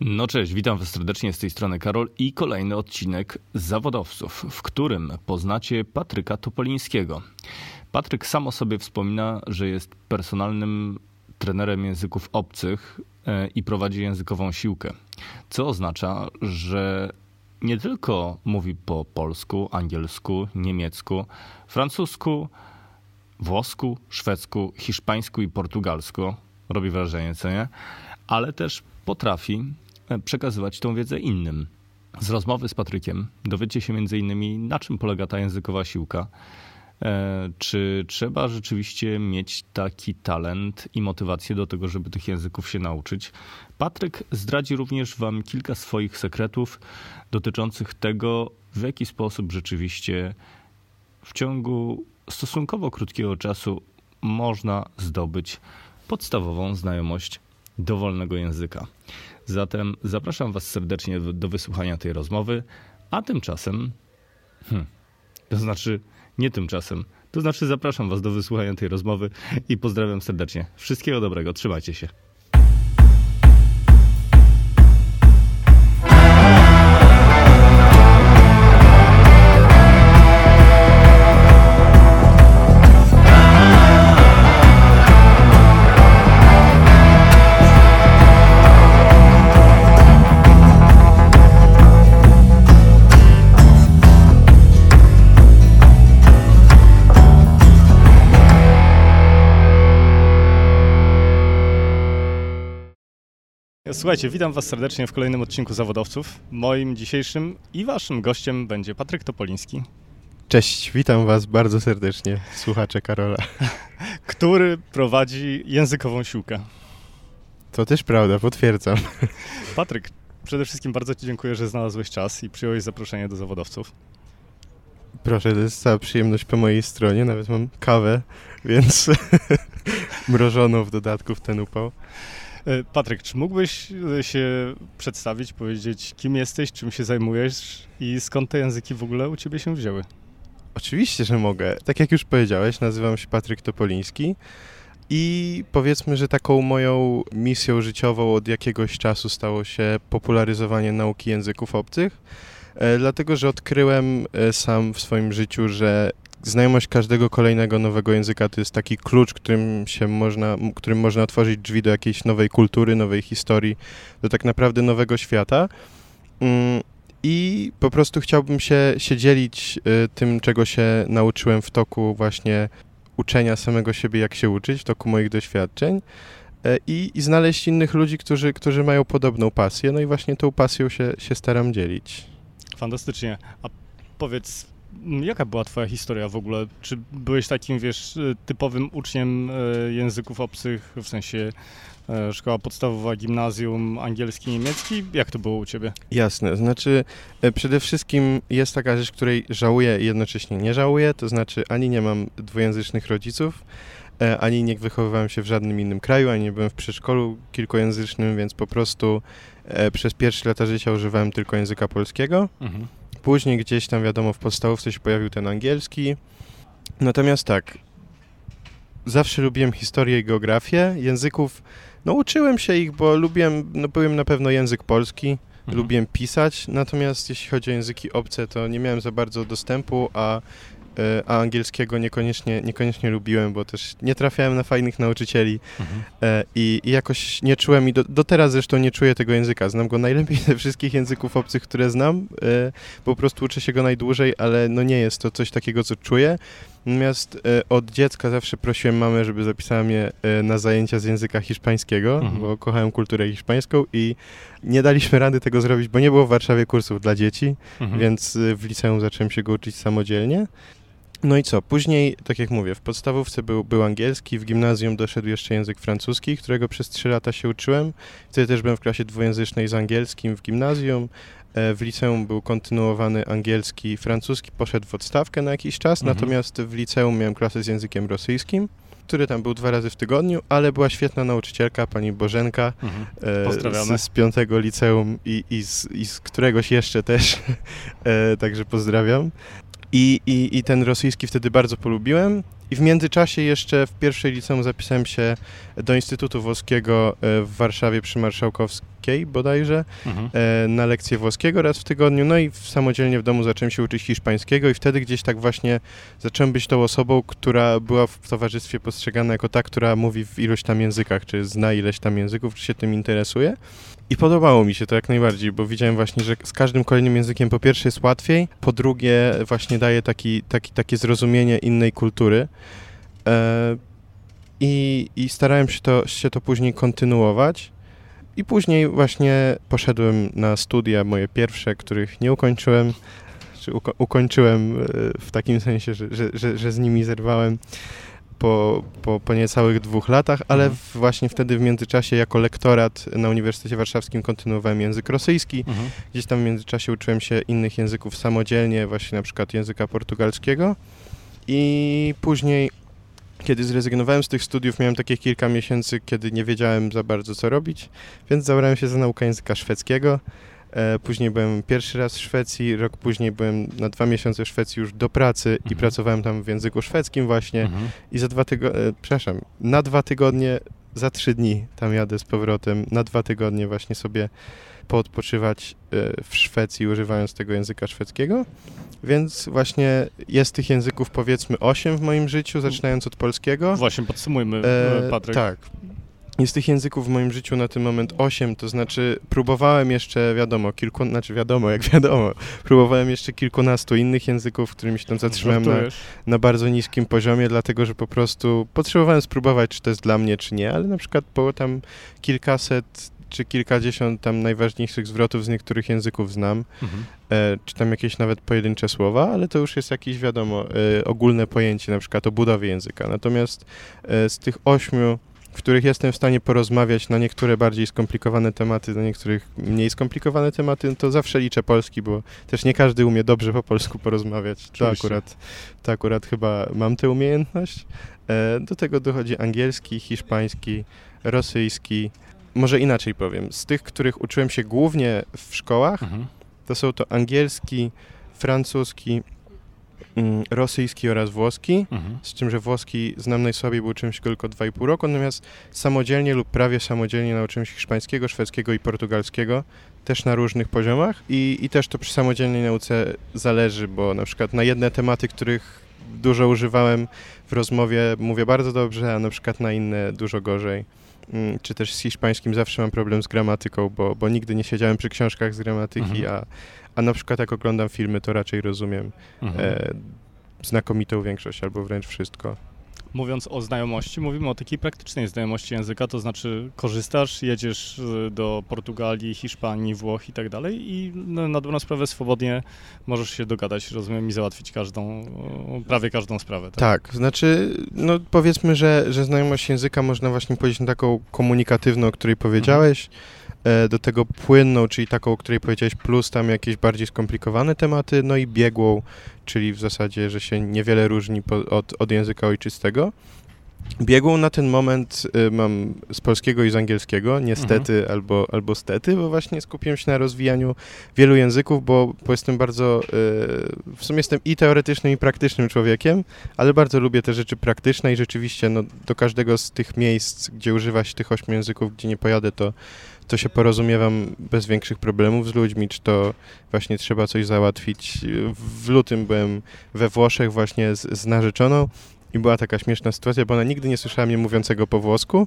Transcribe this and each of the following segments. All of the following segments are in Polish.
No cześć, witam Was serdecznie z tej strony Karol i kolejny odcinek Zawodowców, w którym poznacie Patryka Topolińskiego. Patryk sam o sobie wspomina, że jest personalnym trenerem języków obcych e, i prowadzi językową siłkę, co oznacza, że nie tylko mówi po polsku, angielsku, niemiecku, francusku, włosku, szwedzku, hiszpańsku i portugalsku, robi wrażenie, co nie? Ale też potrafi przekazywać tą wiedzę innym. Z rozmowy z Patrykiem dowiecie się m.in. na czym polega ta językowa siłka, e, czy trzeba rzeczywiście mieć taki talent i motywację do tego, żeby tych języków się nauczyć. Patryk zdradzi również Wam kilka swoich sekretów dotyczących tego, w jaki sposób rzeczywiście w ciągu stosunkowo krótkiego czasu można zdobyć podstawową znajomość dowolnego języka. Zatem zapraszam Was serdecznie do wysłuchania tej rozmowy, a tymczasem, hmm, to znaczy nie tymczasem, to znaczy zapraszam Was do wysłuchania tej rozmowy i pozdrawiam serdecznie. Wszystkiego dobrego, trzymajcie się. Słuchajcie, witam Was serdecznie w kolejnym odcinku Zawodowców. Moim dzisiejszym i Waszym gościem będzie Patryk Topoliński. Cześć, witam Was bardzo serdecznie, słuchacze Karola. Który prowadzi językową siłkę. To też prawda, potwierdzam. Patryk, przede wszystkim bardzo Ci dziękuję, że znalazłeś czas i przyjąłeś zaproszenie do zawodowców. Proszę, to jest cała przyjemność po mojej stronie, nawet mam kawę, więc mrożoną w dodatku w ten upał. E, Patryk, czy mógłbyś e, się przedstawić, powiedzieć, kim jesteś, czym się zajmujesz i skąd te języki w ogóle u ciebie się wzięły? Oczywiście, że mogę. Tak jak już powiedziałeś, nazywam się Patryk Topoliński i powiedzmy, że taką moją misją życiową od jakiegoś czasu stało się popularyzowanie nauki języków obcych, e, dlatego że odkryłem sam w swoim życiu, że znajomość każdego kolejnego nowego języka to jest taki klucz, którym, się można, którym można otworzyć drzwi do jakiejś nowej kultury, nowej historii, do tak naprawdę nowego świata. Mm, I po prostu chciałbym się, się dzielić y, tym, czego się nauczyłem w toku właśnie uczenia samego siebie, jak się uczyć, w toku moich doświadczeń. Y, I, i znaleźć innych ludzi, którzy, którzy mają podobną pasję. No i właśnie tą pasją się, się staram dzielić. Fantastycznie. A powiedz, Jaka była twoja historia w ogóle? Czy byłeś takim, wiesz, typowym uczniem e, języków obcych, w sensie e, szkoła podstawowa, gimnazjum, angielski, niemiecki? Jak to było u ciebie? Jasne, znaczy e, przede wszystkim jest taka rzecz, której żałuję i jednocześnie nie żałuję, to znaczy ani nie mam dwujęzycznych rodziców, ani nie wychowywałem się w żadnym innym kraju, ani nie byłem w przedszkolu kilkujęzycznym, więc po prostu przez pierwsze lata życia używałem tylko języka polskiego. Mhm. Później gdzieś tam, wiadomo, w podstawówce się pojawił ten angielski. Natomiast tak, zawsze lubiłem historię i geografię. Języków, no uczyłem się ich, bo lubiłem, no byłem na pewno język polski, mhm. lubiłem pisać, natomiast jeśli chodzi o języki obce, to nie miałem za bardzo dostępu, a a angielskiego niekoniecznie, niekoniecznie lubiłem, bo też nie trafiałem na fajnych nauczycieli mhm. E, i, i, jakoś nie czułem i do, do, teraz zresztą nie czuję tego języka. Znam go najlepiej ze wszystkich języków obcych, które znam. E, po prostu uczę się go najdłużej, ale no nie jest to coś takiego, co czuję. Natomiast od dziecka zawsze prosiłem mamę, żeby zapisała mnie na zajęcia z języka hiszpańskiego, mhm. bo kochałem kulturę hiszpańską i nie daliśmy rady tego zrobić, bo nie było w Warszawie kursów dla dzieci, mhm. więc w liceum zacząłem się go uczyć samodzielnie. No i co? Później, tak jak mówię, w podstawówce był, był angielski, w gimnazjum doszedł jeszcze język francuski, którego przez trzy lata się uczyłem. Wtedy też byłem w klasie dwujęzycznej z angielskim w gimnazjum. E, w liceum był kontynuowany angielski, francuski poszedł w odstawkę na jakiś czas, mhm. natomiast w liceum miałem klasę z językiem rosyjskim który tam był dwa razy w tygodniu, ale była świetna nauczycielka, pani Bożenka mhm. e, z, z piątego liceum i, i, z, i z któregoś jeszcze też, e, także pozdrawiam. I, i, I ten rosyjski wtedy bardzo polubiłem. I w międzyczasie jeszcze w pierwszej liceum zapisałem się do Instytutu Włoskiego e, w Warszawie przy Marszałkowskiej bodajże, mhm. e, na lekcję włoskiego raz w tygodniu, no i samodzielnie w domu zacząłem się uczyć hiszpańskiego i wtedy gdzieś tak właśnie zacząłem być tą osobą, która była w towarzystwie postrzegana jako ta, która mówi w iluś tam językach, czy zna ileś tam języków, czy się tym interesuje. I podobało mi się to jak najbardziej, bo widziałem właśnie, że z każdym kolejnym językiem po pierwsze jest łatwiej, po drugie właśnie daje taki, taki, takie zrozumienie innej kultury. E, i, I starałem się to, się to później kontynuować. I później właśnie poszedłem na studia moje pierwsze, których nie ukończyłem, czy uko ukończyłem e, w takim sensie, że, że, że, że z nimi zerwałem po, po, po niecałych dwóch latach, ale mhm. właśnie wtedy w międzyczasie jako lektorat na Uniwersytecie Warszawskim kontynuowałem język rosyjski. Mhm. Gdzieś tam w międzyczasie uczyłem się innych języków samodzielnie, właśnie na przykład języka portugalskiego. I później kiedy zrezygnowałem z tych studiów, miałem takie kilka miesięcy, kiedy nie wiedziałem za bardzo co robić, więc zabrałem się za naukę języka szwedzkiego. E, później byłem pierwszy raz w Szwecji, rok później byłem na dwa miesiące w Szwecji już do pracy mhm. i pracowałem tam w języku szwedzkim właśnie. Mhm. I za dwa tygodnie, przepraszam, na dwa tygodnie, za trzy dni tam jadę z powrotem, na dwa tygodnie właśnie sobie poodpoczywać e, w Szwecji używając tego języka szwedzkiego. Więc właśnie jest tych języków powiedzmy osiem w moim życiu, zaczynając od polskiego. Właśnie, podsumujmy, e, Patryk. Tak. Jest tych języków w moim życiu na ten moment osiem, to znaczy próbowałem jeszcze, wiadomo, kilku, znaczy wiadomo, jak wiadomo, próbowałem jeszcze kilkunastu innych języków, którymi się tam zatrzymałem na, na, bardzo niskim poziomie, dlatego że po prostu potrzebowałem spróbować, czy to jest dla mnie, czy nie, ale na przykład po tam kilkaset czy kilkadziesiąt tam najważniejszych zwrotów z niektórych języków znam, mhm. e, czy tam jakieś nawet pojedyncze słowa, ale to już jest jakieś, wiadomo, e, ogólne pojęcie, na przykład o budowie języka. Natomiast e, z tych ośmiu, w których jestem w stanie porozmawiać na niektóre bardziej skomplikowane tematy, na niektórych mniej skomplikowane tematy, to zawsze liczę polski, bo też nie każdy umie dobrze po polsku porozmawiać. To akurat, to akurat chyba mam tę umiejętność. E, do tego dochodzi angielski, hiszpański, rosyjski, może inaczej powiem, z tych, których uczyłem się głównie w szkołach, mhm. to są to angielski, francuski, rosyjski oraz włoski, mhm. z czym, że włoski znam najsłabiej, uczyłem się tylko 2,5 roku, natomiast samodzielnie lub prawie samodzielnie nauczyłem się hiszpańskiego, szwedzkiego i portugalskiego, też na różnych poziomach i, i też to przy samodzielnej nauce zależy, bo na przykład na jedne tematy, których dużo używałem w rozmowie, mówię bardzo dobrze, a na przykład na inne dużo gorzej. Mm, czy też z hiszpańskim zawsze mam problem z gramatyką, bo, bo nigdy nie siedziałem przy książkach z gramatyki, mhm. a, a na przykład jak oglądam filmy, to raczej rozumiem mhm. e, znakomitą większość albo wręcz wszystko mówiąc o znajomości, mówimy o takiej praktycznej znajomości języka, to znaczy korzystasz, jedziesz y, do Portugalii, Hiszpanii, Włoch i tak dalej i na dobrą sprawę swobodnie możesz się dogadać, rozumiem, i załatwić każdą, prawie każdą sprawę. Tak, tak znaczy, no powiedzmy, że, że znajomość języka można właśnie powiedzieć na taką komunikatywną, o której powiedziałeś, mhm do tego płynną, czyli taką, o której powiedziałeś, plus tam jakieś bardziej skomplikowane tematy, no i biegłą, czyli w zasadzie, że się niewiele różni po, od, od języka ojczystego. Biegłą na ten moment y, mam z polskiego i z angielskiego, niestety mhm. albo, albo stety, bo właśnie skupiłem się na rozwijaniu wielu języków, bo, bo jestem bardzo, y, w sumie jestem i teoretycznym, i praktycznym człowiekiem, ale bardzo lubię te rzeczy praktyczne i rzeczywiście no, do każdego z tych miejsc, gdzie używa się tych ośmiu języków, gdzie nie pojadę, to, to się porozumiewam bez większych problemów z ludźmi, czy to właśnie trzeba coś załatwić. W lutym byłem we Włoszech właśnie z, z narzeczoną i była taka śmieszna sytuacja, bo ona nigdy nie słyszała mnie mówiącego po włosku.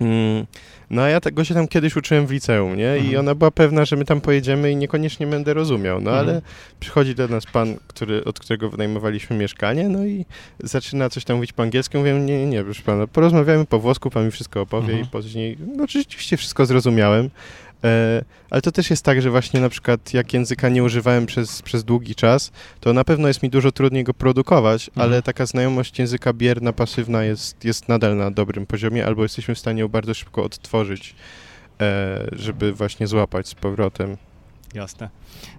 Mm, no a ja tego się tam kiedyś uczyłem w liceum, nie? Mhm. I ona była pewna, że my tam pojedziemy i niekoniecznie będę rozumiał. No mhm. ale przychodzi do nas pan, który, od którego wynajmowaliśmy mieszkanie, no i zaczyna coś tam mówić po angielsku. Mówię, nie, nie, nie, proszę pana, porozmawiamy po włosku, pan mi wszystko opowie mhm. i później, no rzeczywiście wszystko zrozumiałem. E, ale to też jest tak, że właśnie na przykład jak języka nie używałem przez, przez długi czas, to na pewno jest mi dużo trudniej go produkować, mhm. ale taka znajomość języka bierna, pasywna jest, jest nadal na dobrym poziomie, albo jesteśmy w stanie ją bardzo szybko odtworzyć, e, żeby właśnie złapać z powrotem. Jasne.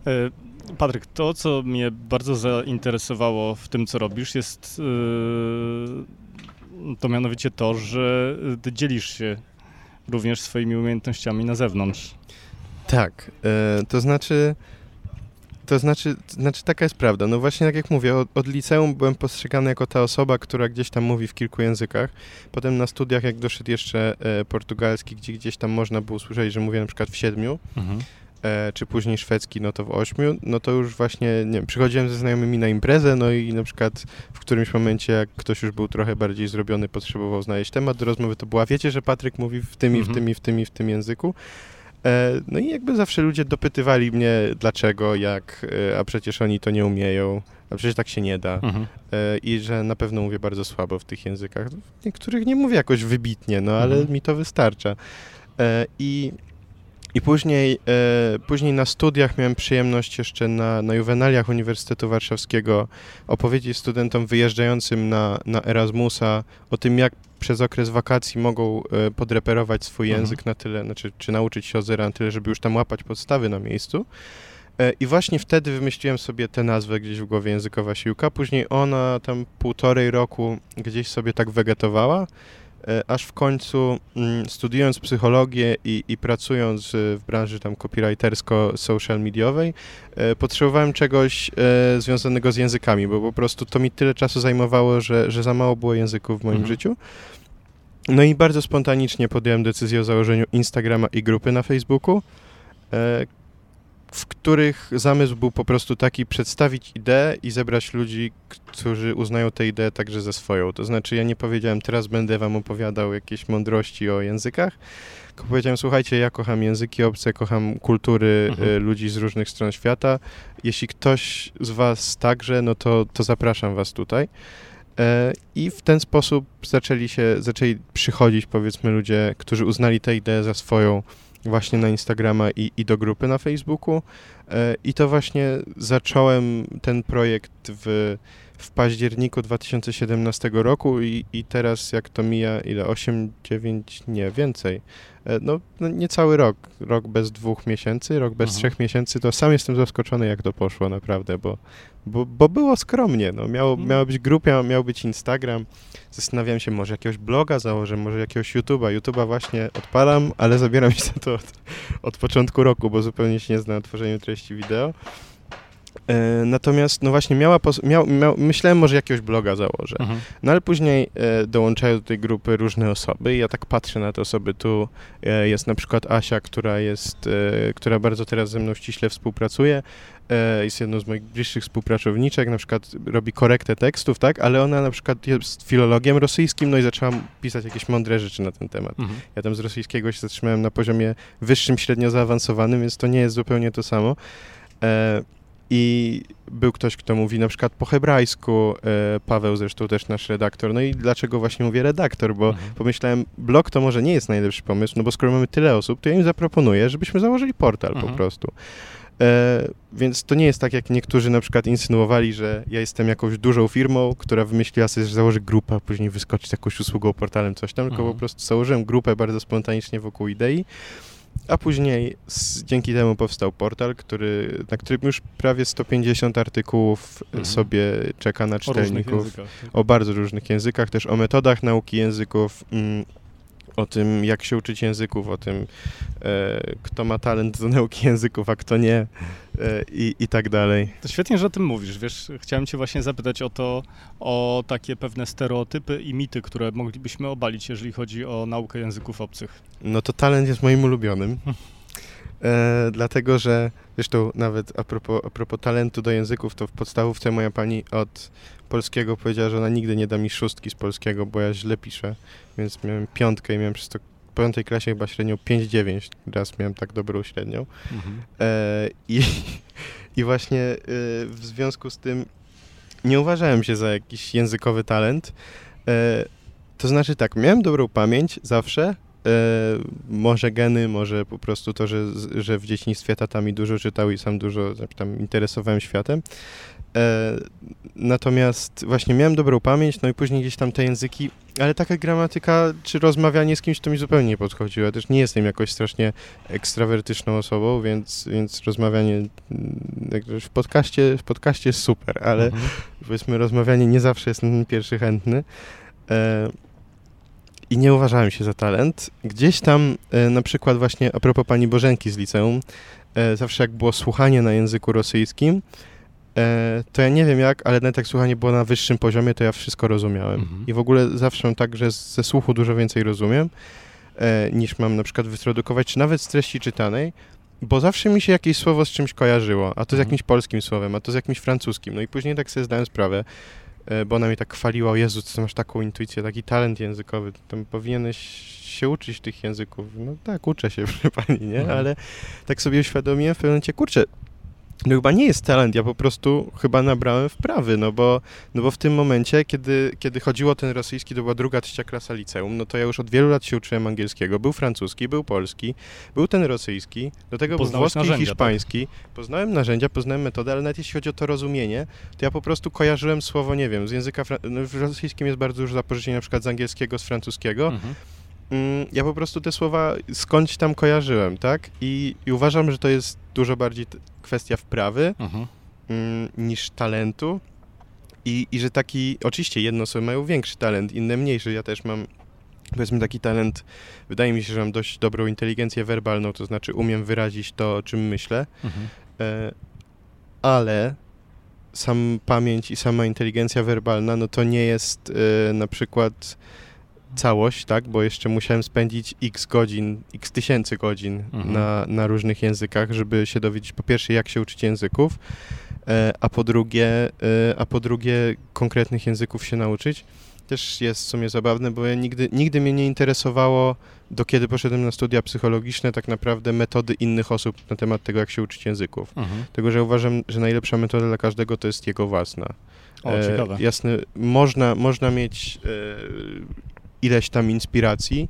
E, Patryk, to co mnie bardzo zainteresowało w tym, co robisz, jest to mianowicie to, że ty dzielisz się również swoimi umiejętnościami na zewnątrz. Tak, e, to znaczy To znaczy, znaczy, taka jest prawda. No właśnie, tak jak mówię, od, od, liceum byłem postrzegany jako ta osoba, która gdzieś tam mówi w kilku językach. Potem na studiach, jak doszedł jeszcze e, portugalski, gdzie gdzieś tam można było usłyszeć, że mówię na przykład w siedmiu, mhm. e, czy później szwedzki, no to w ośmiu, no to już właśnie, nie wiem, przychodziłem ze znajomymi na imprezę, no i na przykład którymś momencie, jak ktoś już był trochę bardziej zrobiony, potrzebował znaleźć temat do rozmowy, to była, wiecie, że Patryk mówi w tym i w mhm. tym i w tym i w tym języku. E, no i jakby zawsze ludzie dopytywali mnie, dlaczego, jak, e, a przecież oni to nie umieją, a przecież tak się nie da. Mhm. E, I że na pewno mówię bardzo słabo w tych językach. W niektórych nie mówię jakoś wybitnie, no ale mhm. mi to wystarcza. I i później, e, później na studiach miałem przyjemność jeszcze na, na juwenaliach Uniwersytetu Warszawskiego opowiedzieć studentom wyjeżdżającym na, na Erasmusa o tym, jak przez okres wakacji mogą e, podreperować swój mhm. język na tyle, znaczy, czy nauczyć się o zera na tyle, żeby już tam łapać podstawy na miejscu. E, I właśnie wtedy wymyśliłem sobie tę nazwę gdzieś w głowie językowa siłka. Później ona tam półtorej roku gdzieś sobie tak wegetowała. E, aż w końcu mm, studiując psychologię i, i pracując w branży tam copywritersko-social mediowej, e, potrzebowałem czegoś e, związanego z językami, bo po prostu to mi tyle czasu zajmowało, że, że za mało było języków w moim mhm. życiu. No i bardzo spontanicznie podjąłem decyzję o założeniu Instagrama i grupy na Facebooku, w których zamysł był po prostu taki przedstawić ideę i zebrać ludzi, którzy uznają tę ideę także za swoją. To znaczy ja nie powiedziałem teraz będę wam opowiadał jakieś mądrości o językach, tylko powiedziałem słuchajcie, ja kocham języki obce, kocham kultury mhm. Y, ludzi z różnych stron świata. Jeśli ktoś z was także, no to, to zapraszam was tutaj. E, I w ten sposób zaczęli się, zaczęli przychodzić powiedzmy ludzie, którzy uznali tę ideę za swoją, właśnie na Instagrama i, i do grupy na Facebooku. E, I to właśnie zacząłem ten projekt w, w październiku 2017 roku i, i teraz jak to mija, ile? 8, 9, nie, więcej. E, no, no niecały rok, rok bez dwóch miesięcy, rok bez mhm. trzech miesięcy, to sam jestem zaskoczony jak to poszło naprawdę, bo, bo, bo było skromnie, no. Miało, mhm. miała być grupa, miał być Instagram. Zastanawiałem się, może jakiegoś bloga założę, może jakiegoś YouTube'a. YouTube'a właśnie odpalam, ale zabieram się za to od, od początku roku, bo zupełnie się nie znam na tworzeniu treści wideo. E, natomiast, no właśnie, miała, miał, miał, myślałem, może jakiegoś bloga założę. Mhm. No ale później e, dołączają do tej grupy różne osoby i ja tak patrzę na te osoby. Tu e, jest na przykład Asia, która jest, e, która bardzo teraz ze mną ściśle współpracuje. E, jest jedną z moich bliższych współpracowniczek, na przykład robi korektę tekstów, tak, ale ona na przykład jest filologiem rosyjskim, no i zaczęłam pisać jakieś mądre rzeczy na ten temat. Mhm. Ja tam z rosyjskiego się zatrzymałem na poziomie wyższym, średnio zaawansowanym, więc to nie jest zupełnie to samo. E, i był ktoś, kto mówi na przykład po hebrajsku, e, Paweł zresztą też nasz redaktor. No i dlaczego właśnie mówię redaktor? Bo mhm. pomyślałem, blog to może nie jest najlepszy pomysł, no bo skoro mamy tyle osób, to ja im zaproponuję, żebyśmy założyli portal mhm. po prostu. E, więc to nie jest tak, jak niektórzy na przykład insynuowali, że ja jestem jakąś dużą firmą, która wymyśliła sobie, że założy grupę, a później wyskoczyć jakąś usługą, portalem, coś tam, mhm. tylko po prostu założyłem grupę bardzo spontanicznie wokół idei. A później z, dzięki temu powstał portal, który, na którym już prawie 150 artykułów mhm. sobie czeka na czytelników. O, o, bardzo różnych językach, też o metodach nauki języków, mm, o tym, jak się uczyć języków, o tym, e, kto ma talent do nauki języków, a kto nie e, i, i tak dalej. To świetnie, że o tym mówisz. Wiesz, chciałem cię właśnie zapytać o to, o takie pewne stereotypy i mity, które moglibyśmy obalić, jeżeli chodzi o naukę języków obcych. No to talent jest moim ulubionym. E, dlatego, że zresztą nawet a propos, a propos talentu do języków, to w podstawówce moja pani od polskiego powiedziała, że ona nigdy nie da mi szóstki z polskiego, bo ja źle piszę, więc miałem piątkę i miałem przez to w piątej klasie chyba średnią 5-9, raz miałem tak dobrą średnią. Mhm. E, i, I właśnie e, w związku z tym nie uważałem się za jakiś językowy talent. E, to znaczy tak, miałem dobrą pamięć zawsze, może geny, może po prostu to, że, że w dzieciństwie tata mi dużo czytał i sam dużo tam interesowałem światem. E, natomiast właśnie miałem dobrą pamięć, no i później gdzieś tam te języki, ale taka gramatyka czy rozmawianie z kimś to mi zupełnie nie podchodziło. Ja też nie jestem jakoś strasznie ekstrawertyczną osobą, więc, więc rozmawianie mm, w podcaście, w podcaście jest super, ale mhm. powiedzmy rozmawianie nie zawsze jest ten pierwszy chętny. E, i nie uważałem się za talent. Gdzieś tam, e, na przykład właśnie a propos pani Bożenki z liceum, e, zawsze jak było słuchanie na języku rosyjskim, e, to ja nie wiem jak, ale nawet jak słuchanie było na wyższym poziomie, to ja wszystko rozumiałem. Mhm. I w ogóle zawsze mam tak, że ze słuchu dużo więcej rozumiem, niż mam na przykład wytradukować, czy nawet z treści czytanej, bo zawsze mi się jakieś słowo z czymś kojarzyło, a to z Mhm. jakimś polskim słowem, a to z jakimś francuskim. No i później tak sobie zdałem sprawę, bo ona mi tak chwaliła, o Jezu, ty masz taką intuicję, taki talent językowy, tam powinieneś się uczyć tych języków. No tak, uczę się, proszę pani, nie? Mhm. Ale tak sobie uświadomiłem w pewnym momencie, kurczę, no chyba nie jest talent, ja po prostu chyba nabrałem wprawy, no bo, no bo w tym momencie, kiedy, kiedy chodziło o ten rosyjski, to była druga, trzecia klasa liceum, no to ja już od wielu lat się uczyłem angielskiego, był francuski, był polski, był ten rosyjski, do tego był Poznałeś włoski i narzędzia, tak? hiszpański, poznałem narzędzia, poznałem metodę, ale nawet jeśli chodzi o to rozumienie, to ja po prostu kojarzyłem słowo, nie wiem, z języka, no w rosyjskim jest bardzo dużo zapożyczeń na przykład z angielskiego, z francuskiego, Mhm. Mm, ja po prostu te słowa skądś tam kojarzyłem, tak? I, i uważam, że to jest dużo bardziej kwestia wprawy Mhm. mm, niż talentu. I, I że taki, oczywiście jedne osoby mają większy talent, inne mniejszy. Ja też mam, powiedzmy, taki talent, wydaje mi się, że mam dość dobrą inteligencję werbalną, to znaczy umiem wyrazić to, o czym myślę, Mhm. e, ale sam pamięć i sama inteligencja werbalna, no to nie jest e, na przykład całość, tak, bo jeszcze musiałem spędzić x godzin, x tysięcy godzin Mhm. na, na różnych językach, żeby się dowiedzieć po pierwsze, jak się uczyć języków, e, a po drugie, e, a po drugie konkretnych języków się nauczyć. Też jest w sumie zabawne, bo ja nigdy, nigdy mnie nie interesowało, do kiedy poszedłem na studia psychologiczne, tak naprawdę metody innych osób na temat tego, jak się uczyć języków. Mhm. Tego, że uważam, że najlepsza metoda dla każdego to jest jego własna. O, E, ciekawe. Jasne, można, można mieć e, ileś tam inspiracji,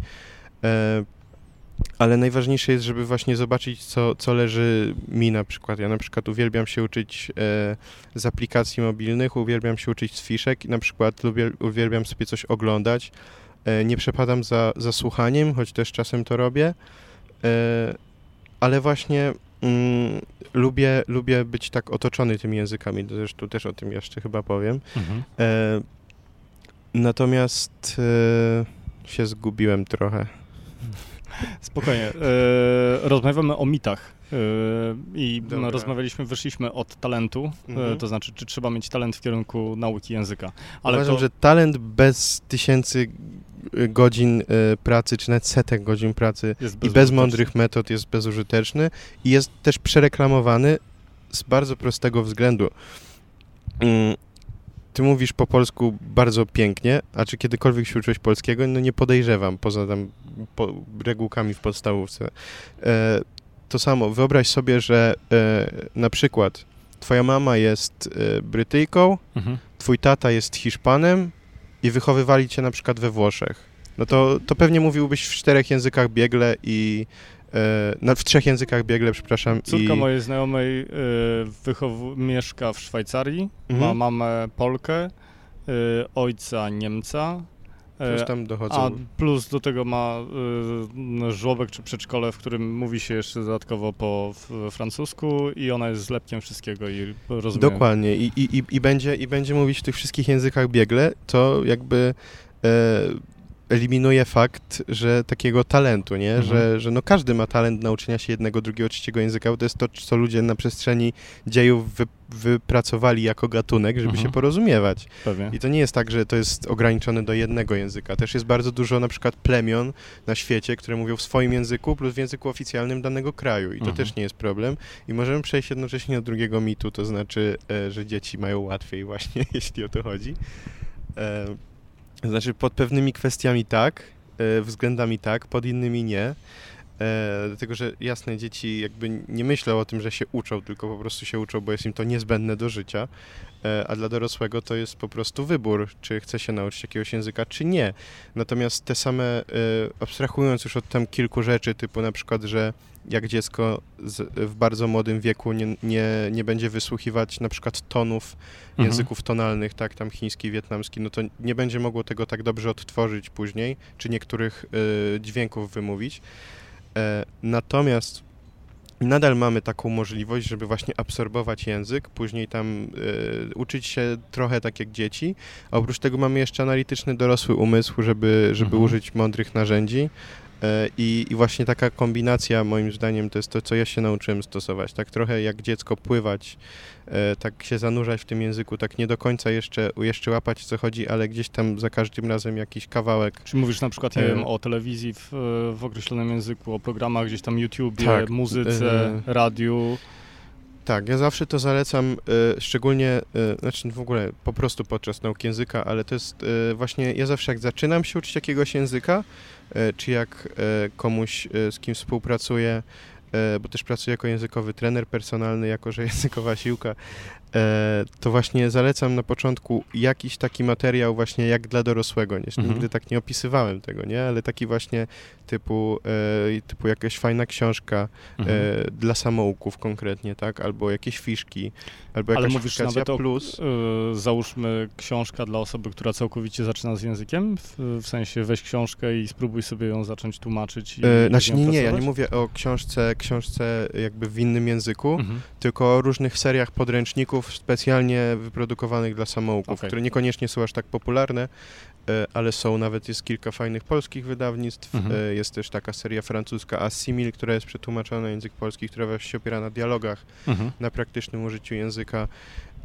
e, ale najważniejsze jest, żeby właśnie zobaczyć, co, co leży mi na przykład. Ja na przykład uwielbiam się uczyć e, z aplikacji mobilnych, uwielbiam się uczyć z fiszek i na przykład lubię, uwielbiam sobie coś oglądać. E, nie przepadam za, za słuchaniem, choć też czasem to robię, ale właśnie mm, lubię, lubię być tak otoczony tymi językami, zresztą też o tym jeszcze chyba powiem. Mhm. E, natomiast e, się zgubiłem trochę. Spokojnie. E, rozmawiamy o mitach. E, I Dobra. rozmawialiśmy, wyszliśmy od talentu, e, Mhm. to znaczy, czy trzeba mieć talent w kierunku nauki języka. Ale Uważam, to, że talent bez tysięcy godzin e, pracy, czy nawet setek godzin pracy i bez mądrych metod jest bezużyteczny i jest też przereklamowany z bardzo prostego względu. Ty mówisz po polsku bardzo pięknie, a czy kiedykolwiek się uczyłeś polskiego? No nie podejrzewam, poza tam po, regułkami w podstawówce. E, to samo, wyobraź sobie, że e, na przykład twoja mama jest e, Brytyjką, Mhm. twój tata jest Hiszpanem i wychowywali cię na przykład we Włoszech. No to, to pewnie mówiłbyś w czterech językach biegle i w trzech językach biegle, przepraszam. Córka i, mojej znajomej y, wychow- mieszka w Szwajcarii, Mhm. ma mamę Polkę, y, ojca Niemca. Coś tam dochodzą. A plus do tego ma żłobek czy przedszkole, w którym mówi się jeszcze dodatkowo po francusku i ona jest zlepkiem wszystkiego i rozumie. Dokładnie. I, i, i, i, będzie, I będzie mówić w tych wszystkich językach biegle, to jakby e, eliminuje fakt, że takiego talentu, nie? Mhm. Że, że no każdy ma talent nauczenia się jednego, drugiego, trzeciego języka, bo to jest to, co ludzie na przestrzeni dziejów wy, wypracowali jako gatunek, żeby Mhm. się porozumiewać. Pewnie. I to nie jest tak, że to jest ograniczone do jednego języka. Też jest bardzo dużo na przykład plemion na świecie, które mówią w swoim języku plus w języku oficjalnym danego kraju. I to Mhm. też nie jest problem. I możemy przejść jednocześnie do drugiego mitu, to znaczy, e, że dzieci mają łatwiej właśnie, jeśli o to chodzi. Znaczy pod pewnymi kwestiami tak, e, względami tak, pod innymi nie. E, dlatego, że jasne, dzieci jakby nie myślą o tym, że się uczą, tylko po prostu się uczą, bo jest im to niezbędne do życia. E, a dla dorosłego to jest po prostu wybór, czy chce się nauczyć jakiegoś języka, czy nie. Natomiast te same, e, abstrahując już od tam kilku rzeczy, typu na przykład, że jak dziecko z, w bardzo młodym wieku nie, nie, nie będzie wysłuchiwać na przykład tonów Mhm. języków tonalnych, tak, tam chiński, wietnamski, no to nie będzie mogło tego tak dobrze odtworzyć później, czy niektórych e, dźwięków wymówić. E, natomiast nadal mamy taką możliwość, żeby właśnie absorbować język, później tam y, uczyć się trochę tak jak dzieci, a oprócz tego mamy jeszcze analityczny dorosły umysł, żeby, żeby Mhm. użyć mądrych narzędzi. E, I, I właśnie taka kombinacja, moim zdaniem, to jest to, co ja się nauczyłem stosować. Tak trochę jak dziecko pływać, e, tak się zanurzać w tym języku, tak nie do końca jeszcze, jeszcze łapać, co chodzi, ale gdzieś tam za każdym razem jakiś kawałek. Czy mówisz na przykład, nie E, wiem, o telewizji w, w określonym języku, o programach gdzieś tam YouTubie, Tak, muzyce, e, radiu. Tak, ja zawsze to zalecam, e, szczególnie, e, znaczy w ogóle po prostu podczas nauki języka, ale to jest e, właśnie, ja zawsze jak zaczynam się uczyć jakiegoś języka, czy jak e, komuś, e, z kim współpracuję, e, bo też pracuję jako językowy trener personalny, jako że językowa siłka, e, to właśnie zalecam na początku jakiś taki materiał właśnie jak dla dorosłego. Nie, Mhm. Nigdy tak nie opisywałem tego, nie? Ale taki właśnie typu, e, typu jakaś fajna książka, Mhm. e, dla samouków konkretnie, tak? Albo jakieś fiszki, albo Ale jakaś mówisz aplikacja nawet o- plus. E, Załóżmy książka dla osoby, która całkowicie zaczyna z językiem, w, w sensie weź książkę i spróbuj sobie ją zacząć tłumaczyć. I, E, znaczy nie, nie, ja nie mówię o książce, książce jakby w innym języku, Mhm. tylko o różnych seriach podręczników specjalnie wyprodukowanych dla samouków, Okej. które niekoniecznie są aż tak popularne, e, ale są, nawet jest kilka fajnych polskich wydawnictw, Mhm. e, jest też taka seria francuska Assimil, która jest przetłumaczona na język polski, która właśnie się opiera na dialogach, Mhm. na praktycznym użyciu języka.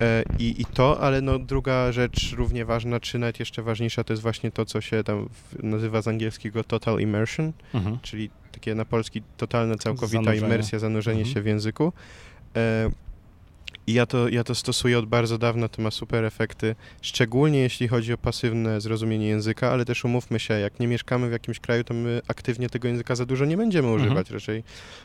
E, I, I to, ale no druga rzecz równie ważna, czy nawet jeszcze ważniejsza, to jest właśnie to, co się tam nazywa z angielskiego total immersion, Mhm. czyli takie na polski totalna, całkowita Zanurzenie. imersja, zanurzenie Mhm. się w języku. E, I ja to, ja to stosuję od bardzo dawna, to ma super efekty, szczególnie jeśli chodzi o pasywne zrozumienie języka, ale też umówmy się, jak nie mieszkamy w jakimś kraju, to my aktywnie tego języka za dużo nie będziemy Mhm. używać, raczej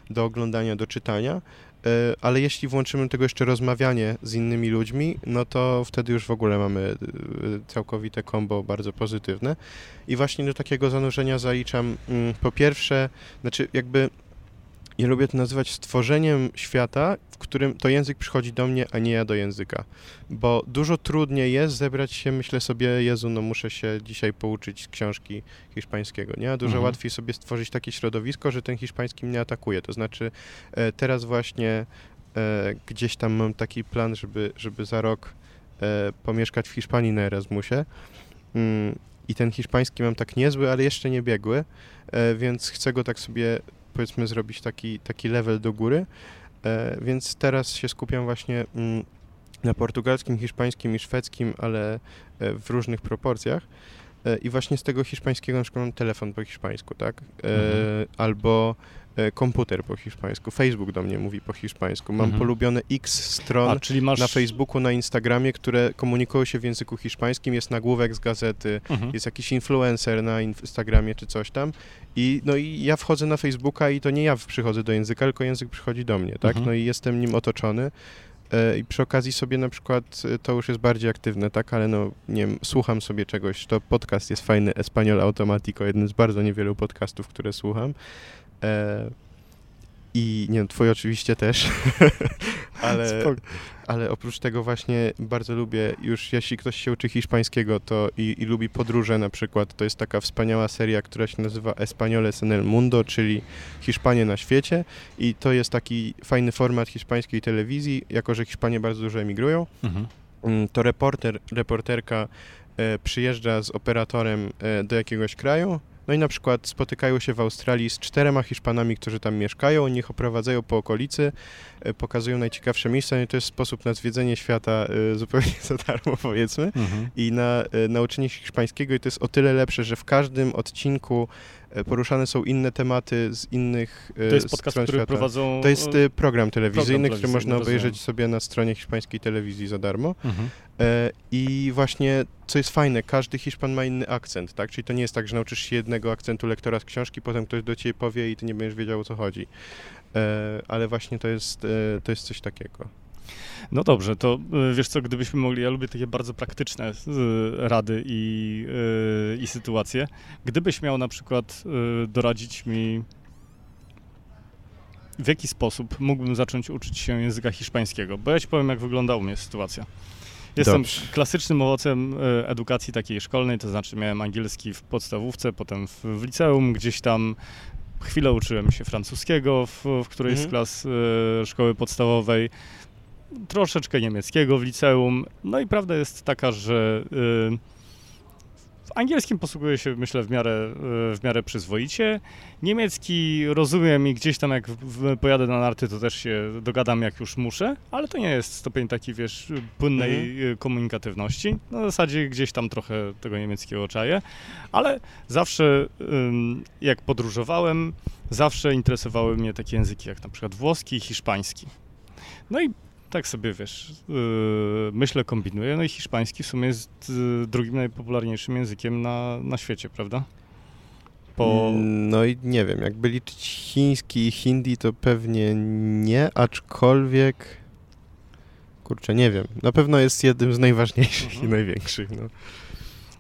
do oglądania, do czytania. E, Ale jeśli włączymy tego jeszcze rozmawianie z innymi ludźmi, no to wtedy już w ogóle mamy e, całkowite kombo bardzo pozytywne. I właśnie do takiego zanurzenia zaliczam mm, po pierwsze, znaczy jakby ja lubię to nazywać stworzeniem świata, w którym to język przychodzi do mnie, a nie ja do języka. Bo dużo trudniej jest zebrać się, myślę sobie, Jezu, no muszę się dzisiaj pouczyć z książki hiszpańskiego, nie? Dużo Mhm. łatwiej sobie stworzyć takie środowisko, że ten hiszpański mnie atakuje. To znaczy e, teraz właśnie e, gdzieś tam mam taki plan, żeby, żeby za rok e, pomieszkać w Hiszpanii na Erasmusie. Mm, I ten hiszpański mam tak niezły, ale jeszcze nie biegły, więc chcę go tak sobie powiedzmy zrobić taki, taki level do góry. E, więc teraz się skupiam właśnie mm, na portugalskim, hiszpańskim i szwedzkim, ale e, w różnych proporcjach. E, I właśnie z tego hiszpańskiego na przykład mam telefon po hiszpańsku, tak? Mhm. Albo komputer po hiszpańsku, Facebook do mnie mówi po hiszpańsku. Mam Mhm. polubione x stron A, czyli masz... na Facebooku, na Instagramie, które komunikują się w języku hiszpańskim, jest nagłówek z gazety, Mhm. jest jakiś influencer na Instagramie czy coś tam i no i ja wchodzę na Facebooka i to nie ja przychodzę do języka, tylko język przychodzi do mnie, tak? Mhm. No i jestem nim otoczony e, i przy okazji sobie na przykład, e, to już jest bardziej aktywne, tak? Ale no, nie wiem, słucham sobie czegoś, to podcast jest fajny, Espanol Automatico, jeden z bardzo niewielu podcastów, które słucham. E, I nie wiem, twój oczywiście też, ale, ale oprócz tego właśnie bardzo lubię, już jeśli ktoś się uczy hiszpańskiego to i, i lubi podróże na przykład, to jest taka wspaniała seria, która się nazywa Españoles en el Mundo, czyli Hiszpanie na świecie. I to jest taki fajny format hiszpańskiej telewizji, jako że Hiszpanie bardzo dużo emigrują, Mhm. Mm, to reporter, reporterka e, przyjeżdża z operatorem e, do jakiegoś kraju, no i na przykład spotykają się w Australii z czterema Hiszpanami, którzy tam mieszkają, oni ich oprowadzają po okolicy, e, pokazują najciekawsze miejsca, no i to jest sposób na zwiedzenie świata e, zupełnie za darmo, powiedzmy. Mhm. i na e, nauczenie się hiszpańskiego. I to jest o tyle lepsze, że w każdym odcinku poruszane są inne tematy z innych e, To jest podcast, stron który świata. prowadzą... To jest e, program telewizyjny, który telewizyjny, można obejrzeć rozumiem. sobie na stronie hiszpańskiej telewizji za darmo. Mhm. E, I właśnie, co jest fajne, każdy Hiszpan ma inny akcent, tak? Czyli to nie jest tak, że nauczysz się jednego akcentu lektora z książki, potem ktoś do ciebie powie i ty nie będziesz wiedział o co chodzi. E, Ale właśnie to jest, e, to jest coś takiego. No dobrze, to y, wiesz co, gdybyśmy mogli, ja lubię takie bardzo praktyczne y, rady i, y, i sytuacje. Gdybyś miał na przykład y, doradzić mi, w jaki sposób mógłbym zacząć uczyć się języka hiszpańskiego, bo ja ci powiem, jak wygląda u mnie sytuacja. Jestem Dobrze. klasycznym owocem y, edukacji takiej szkolnej, to znaczy miałem angielski w podstawówce, potem w, w liceum, gdzieś tam chwilę uczyłem się francuskiego w, w którejś Mhm. z klas e, szkoły podstawowej, troszeczkę niemieckiego w liceum. No i prawda jest taka, że e, w angielskim posługuję się, myślę, w miarę, e, w miarę przyzwoicie. Niemiecki rozumiem i gdzieś tam jak pojadę na narty, to też się dogadam jak już muszę, ale to nie jest stopień taki, wiesz, płynnej e, komunikatywności. Na zasadzie gdzieś tam trochę tego niemieckiego czaję, ale zawsze jak podróżowałem, zawsze interesowały mnie takie języki jak na przykład włoski i hiszpański. No i tak sobie, wiesz, yy, myślę, kombinuję, no i hiszpański w sumie jest yy, drugim najpopularniejszym językiem na, na świecie, prawda? Po... No i nie wiem, jakby liczyć chiński i hindi, to pewnie nie, aczkolwiek... Kurczę, nie wiem. Na pewno jest jednym z najważniejszych Mhm. i największych. No.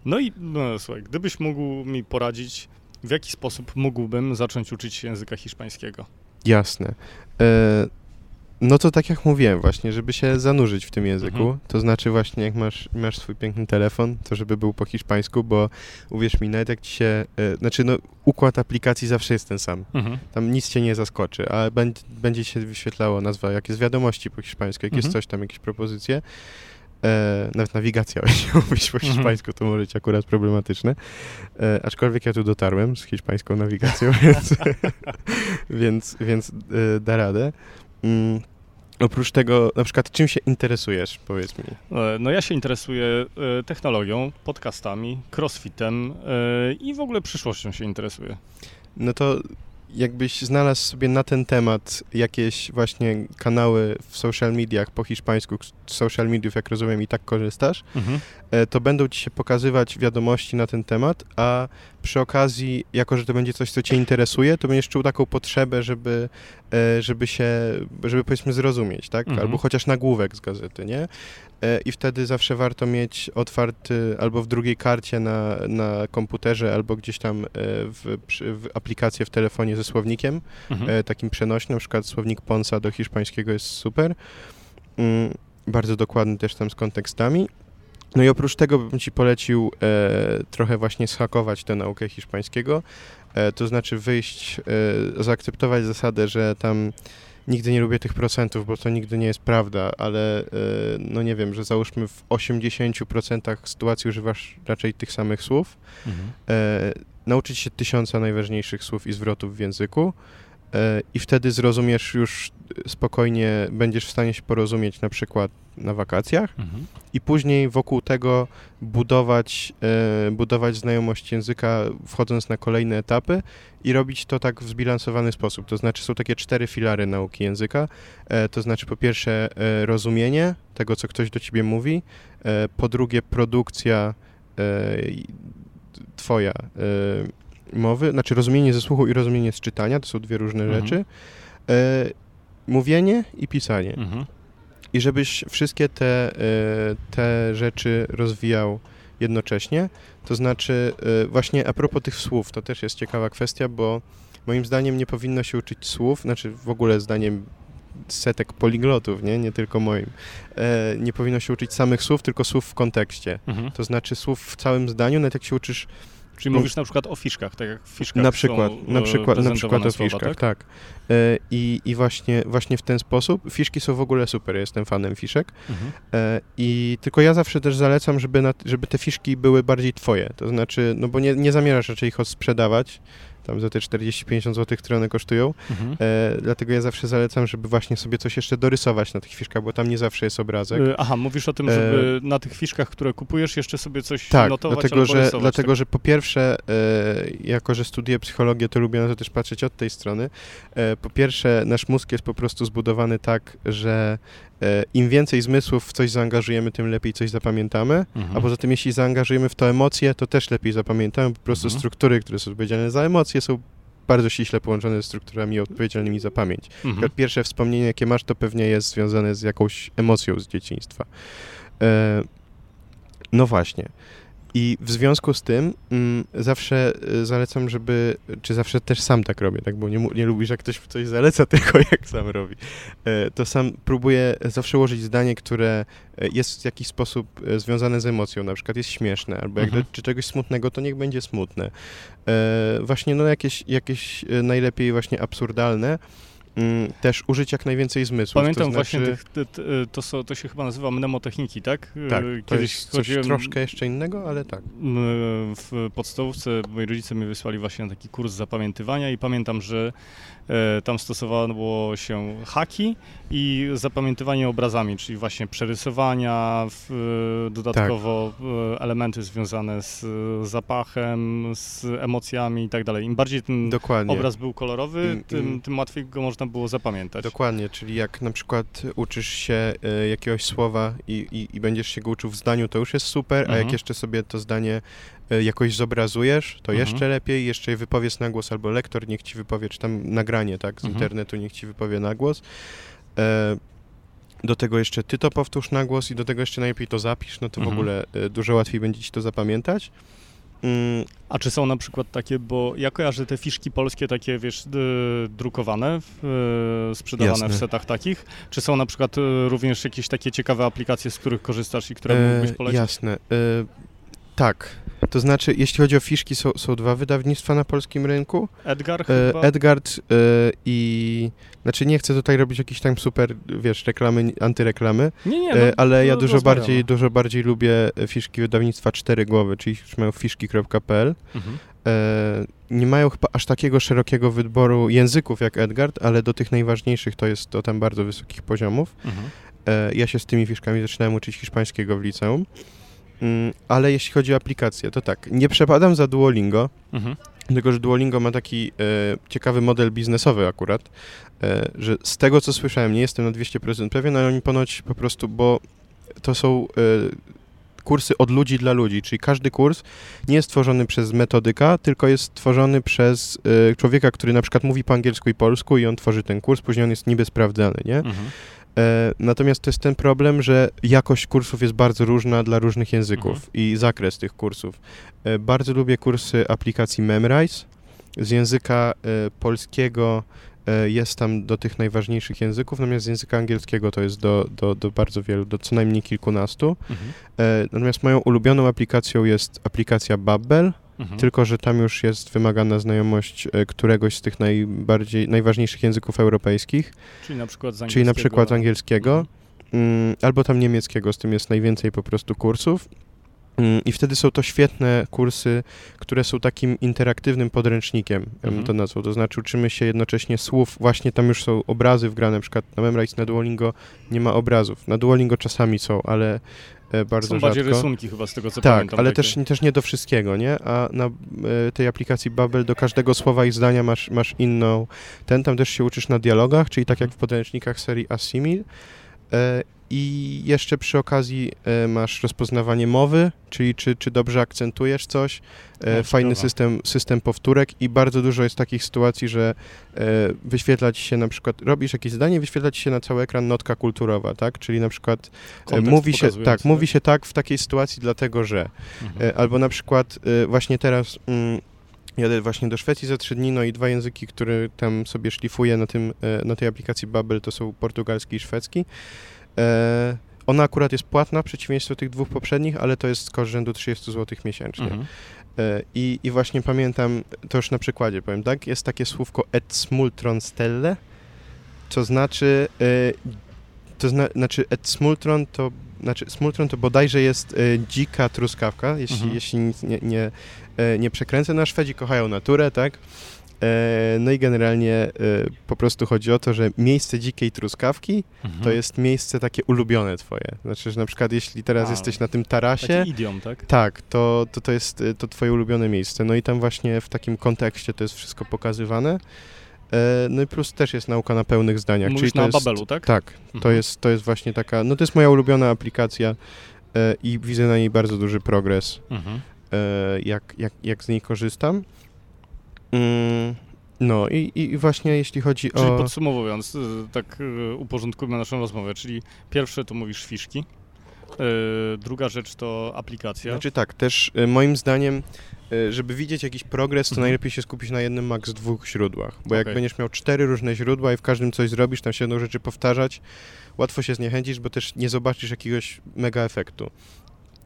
No i no, słuchaj, gdybyś mógł mi poradzić, w jaki sposób mógłbym zacząć uczyć się języka hiszpańskiego? Jasne. E, no to tak jak mówiłem właśnie, żeby się zanurzyć w tym języku, Mhm. to znaczy właśnie jak masz, masz swój piękny telefon, to żeby był po hiszpańsku, bo uwierz mi, nawet jak ci się, e, znaczy no układ aplikacji zawsze jest ten sam. Mhm. Tam nic cię nie zaskoczy, a będzie, będzie się wyświetlało nazwa, jak jest wiadomości po hiszpańsku, jak jest Mhm. coś tam, jakieś propozycje. E, nawet nawigacja będzie mówić po Mhm. hiszpańsku, to może być akurat problematyczne. E, aczkolwiek ja tu dotarłem z hiszpańską nawigacją, więc, więc, więc e, da radę. Mm, oprócz tego, na przykład, czym się interesujesz, powiedz mi? E, No ja się interesuję e, technologią, podcastami, crossfitem e, i w ogóle przyszłością się interesuję. No to jakbyś znalazł sobie na ten temat jakieś właśnie kanały w social mediach po hiszpańsku, z social mediów, jak rozumiem, i tak korzystasz, e, to będą ci się pokazywać wiadomości na ten temat, a przy okazji, jako że to będzie coś, co cię interesuje, to będziesz czuł taką potrzebę, żeby, e, żeby się, żeby powiedzmy zrozumieć, tak? Mhm. Albo chociaż nagłówek z gazety, nie? E, I wtedy zawsze warto mieć otwarty albo w drugiej karcie na, na komputerze, albo gdzieś tam e, w, w aplikację w telefonie ze słownikiem, Mhm. e, takim przenośnym, na przykład słownik Ponsa do hiszpańskiego jest super. Mm, bardzo dokładny też tam z kontekstami. No i oprócz tego bym Ci polecił e, trochę właśnie schakować tę naukę hiszpańskiego, e, to znaczy wyjść, e, zaakceptować zasadę, że tam nigdy nie lubię tych procentów, bo to nigdy nie jest prawda, ale e, no nie wiem, że załóżmy w 80% sytuacji używasz raczej tych samych słów, Mhm. e, nauczyć się tysiąca najważniejszych słów i zwrotów w języku e, i wtedy zrozumiesz już spokojnie, będziesz w stanie się porozumieć na przykład na wakacjach Mhm. i później wokół tego budować, e, budować znajomość języka, wchodząc na kolejne etapy i robić to tak w zbilansowany sposób. To znaczy są takie cztery filary nauki języka. E, to znaczy po pierwsze e, rozumienie tego, co ktoś do ciebie mówi, e, po drugie produkcja e, twoja mowy, znaczy rozumienie ze słuchu i rozumienie z czytania, to są dwie różne Mhm. rzeczy. Mówienie i pisanie. Mhm. I żebyś wszystkie te, e, te rzeczy rozwijał jednocześnie, to znaczy e, właśnie a propos tych słów, to też jest ciekawa kwestia, bo moim zdaniem nie powinno się uczyć słów, znaczy w ogóle zdaniem setek poliglotów, nie, nie tylko moim, e, nie powinno się uczyć samych słów, tylko słów w kontekście. Mhm. To znaczy słów w całym zdaniu, nawet jak się uczysz Czyli mówisz na przykład o fiszkach, tak jak fiszkach na przykład, są, na e, przykład, na przykład o słowa, fiszkach, tak? tak. I, I właśnie, właśnie w ten sposób. Fiszki są w ogóle super, jestem fanem fiszek. Mhm. E, I tylko ja zawsze też zalecam, żeby, na, żeby te fiszki były bardziej twoje. To znaczy, no bo nie, nie zamierzasz raczej ich sprzedawać, tam za te 40-50 zł, które one kosztują. Mhm. E, dlatego ja zawsze zalecam, żeby właśnie sobie coś jeszcze dorysować na tych fiszkach, bo tam nie zawsze jest obrazek. E, Aha, mówisz o tym, E, żeby na tych fiszkach, które kupujesz, jeszcze sobie coś Tak, notować dlatego, że, rysować, dlatego tak? że po pierwsze, e, jako że studiuję psychologię, to lubię na to też patrzeć od tej strony. E, po pierwsze, nasz mózg jest po prostu zbudowany tak, że im więcej zmysłów w coś zaangażujemy, tym lepiej coś zapamiętamy. Mhm. A poza tym, jeśli zaangażujemy w to emocje, to też lepiej zapamiętamy. Po prostu Mhm. struktury, które są odpowiedzialne za emocje, są bardzo ściśle połączone ze strukturami odpowiedzialnymi za pamięć. Mhm. pierwsze wspomnienie, jakie masz, to pewnie jest związane z jakąś emocją z dzieciństwa. E, no właśnie. I w związku z tym mm, zawsze y, zalecam, żeby, czy zawsze też sam tak robię, tak, bo nie, nie lubisz, jak ktoś coś zaleca, tylko jak sam robi. E, to sam próbuję zawsze ułożyć zdanie, które e, jest w jakiś sposób e, związane z emocją, na przykład jest śmieszne, albo jak Mhm. czegoś smutnego, to niech będzie smutne. E, właśnie, no jakieś, jakieś e, najlepiej właśnie absurdalne, też użyć jak najwięcej zmysłów. Pamiętam to właśnie, znaczy, tych, ty, ty, to, są, to się chyba nazywa mnemotechniki, tak? Tak, E, to Kiedyś jest coś chodziłem troszkę jeszcze innego, ale tak. m, w podstawówce, moi rodzice mnie wysłali właśnie na taki kurs zapamiętywania i pamiętam, że e, tam stosowało się haki i zapamiętywanie obrazami, czyli właśnie przerysowania, e, dodatkowo e, elementy związane z zapachem, z emocjami i tak dalej. Im bardziej ten Dokładnie. obraz był kolorowy, tym, tym łatwiej go można było zapamiętać. Dokładnie, czyli jak na przykład uczysz się e, jakiegoś słowa i, i, i będziesz się go uczył w zdaniu, to już jest super, a jak Mhm. jeszcze sobie to zdanie e, jakoś zobrazujesz, to Mhm. jeszcze lepiej, jeszcze je wypowiesz na głos, albo lektor niech ci wypowie, czy tam nagranie, tak, z Mhm. internetu niech ci wypowie na głos. E, do tego jeszcze ty to powtórz na głos i do tego jeszcze najlepiej to zapisz, no to w Mhm. ogóle e, dużo łatwiej będzie ci to zapamiętać. Mm, A czy są na przykład takie, bo ja kojarzę te fiszki polskie takie, wiesz, drukowane, w, e, sprzedawane Jasne. w setach takich. Czy są na przykład e, również jakieś takie ciekawe aplikacje, z których korzystasz i które mógłbyś polecić? Jasne. Tak. To znaczy, jeśli chodzi o fiszki, są, są dwa wydawnictwa na polskim rynku. Edgar E, chyba? Edgard e, i... Znaczy, nie chcę tutaj robić jakiejś tam super, wiesz, reklamy, antyreklamy, nie, nie, e, no, ale ja no, dużo rozmawiamy. bardziej, dużo bardziej lubię fiszki wydawnictwa Cztery Głowy, czyli już mają fiszki.pl. Mhm. Nie mają chyba aż takiego szerokiego wyboru języków jak Edgard, ale do tych najważniejszych to jest to tam bardzo wysokich poziomów. Mhm. Ja się z tymi fiszkami zaczynałem uczyć hiszpańskiego w liceum. Mm, Ale jeśli chodzi o aplikacje, to tak, nie przepadam za Duolingo, Mhm. tylko że Duolingo ma taki e, ciekawy model biznesowy akurat, e, że z tego co słyszałem, nie jestem na 200% pewien, ale oni ponoć po prostu, bo to są e, kursy od ludzi dla ludzi, czyli każdy kurs nie jest tworzony przez metodyka, tylko jest tworzony przez e, człowieka, który na przykład mówi po angielsku i polsku i on tworzy ten kurs, później on jest niby sprawdzany, nie? Mhm. E, natomiast to jest ten problem, że jakość kursów jest bardzo różna dla różnych języków Mhm. i zakres tych kursów. E, bardzo lubię kursy aplikacji Memrise. Z języka e, polskiego jest tam do tych najważniejszych języków, natomiast z języka angielskiego to jest do, do, do bardzo wielu, do co najmniej kilkunastu. Mhm. Natomiast moją ulubioną aplikacją jest aplikacja Babbel, Mhm. tylko że tam już jest wymagana znajomość e, któregoś z tych najbardziej, najważniejszych języków europejskich. Czyli na przykład z Czyli na przykład angielskiego, Mhm. mm, albo tam niemieckiego, z tym jest najwięcej po prostu kursów. Mm, I wtedy są to świetne kursy, które są takim interaktywnym podręcznikiem, ja bym Mhm. to nazwał. To znaczy uczymy się jednocześnie słów, właśnie tam już są obrazy wgrane, na przykład na Memrise, na Duolingo nie ma obrazów. Na Duolingo czasami są, ale e, bardzo Są rzadko. bardziej rysunki chyba z tego co Tak, pamiętam. ale takie. też, też nie do wszystkiego, nie? A na e, tej aplikacji Babel do każdego słowa i zdania masz, masz inną. Ten tam też się uczysz na dialogach, czyli tak jak w podręcznikach serii Assimil. E, I jeszcze przy okazji e, masz rozpoznawanie mowy, czyli czy, czy dobrze akcentujesz coś. E, O, fajny system, system powtórek i bardzo dużo jest takich sytuacji, że e, wyświetla ci się na przykład, robisz jakieś zdanie, wyświetla ci się na cały ekran notka kulturowa, tak? Czyli na przykład Kontekst mówi się, tak, mówi się tak w takiej sytuacji dlatego, że Mhm. Albo na przykład właśnie teraz mm, jadę właśnie do Szwecji za trzy dni, no i dwa języki, które tam sobie szlifuję na, tym, na tej aplikacji Babbel, to są portugalski i szwedzki. E, Ona akurat jest płatna, w przeciwieństwie do tych dwóch poprzednich, ale to jest koszt rzędu 30 zł miesięcznie. Mhm. E, I, I właśnie pamiętam, to już na przykładzie powiem, tak? Jest takie słówko et smultron stelle, co znaczy, e, to zna, znaczy et smultron to, znaczy smultron to bodajże jest dzika truskawka, jeśli, Mhm. jeśli nic nie, nie, nie przekręcę. No, a Szwedzi kochają naturę, tak? E, no i generalnie e, po prostu chodzi o to, że miejsce dzikiej truskawki Mhm. to jest miejsce takie ulubione twoje. Znaczy, że na przykład jeśli teraz A, jesteś na tym tarasie, Taki idiom, tak? tak, to, to, to jest y, to twoje ulubione miejsce. No i tam właśnie w takim kontekście to jest wszystko pokazywane. E, No i plus też jest nauka na pełnych zdaniach. Mówisz czyli to na jest, Babelu, tak? Tak, to Mhm. jest, to jest właśnie taka, no to jest moja ulubiona aplikacja e, i widzę na niej bardzo duży progres, Mhm. e, jak, jak, jak z niej korzystam. Mm, No i, i właśnie jeśli chodzi Czyli o... podsumowując, y, tak y, uporządkujmy naszą rozmowę, czyli pierwsze to mówisz fiszki, E, druga rzecz to aplikacja. Znaczy tak, też moim zdaniem, żeby widzieć jakiś progres, to Mhm. najlepiej się skupić na jednym, max dwóch źródłach. Bo jak Okej. będziesz miał cztery różne źródła i w każdym coś zrobisz, tam się jedną rzeczy powtarzać, łatwo się zniechęcisz, bo też nie zobaczysz jakiegoś mega efektu.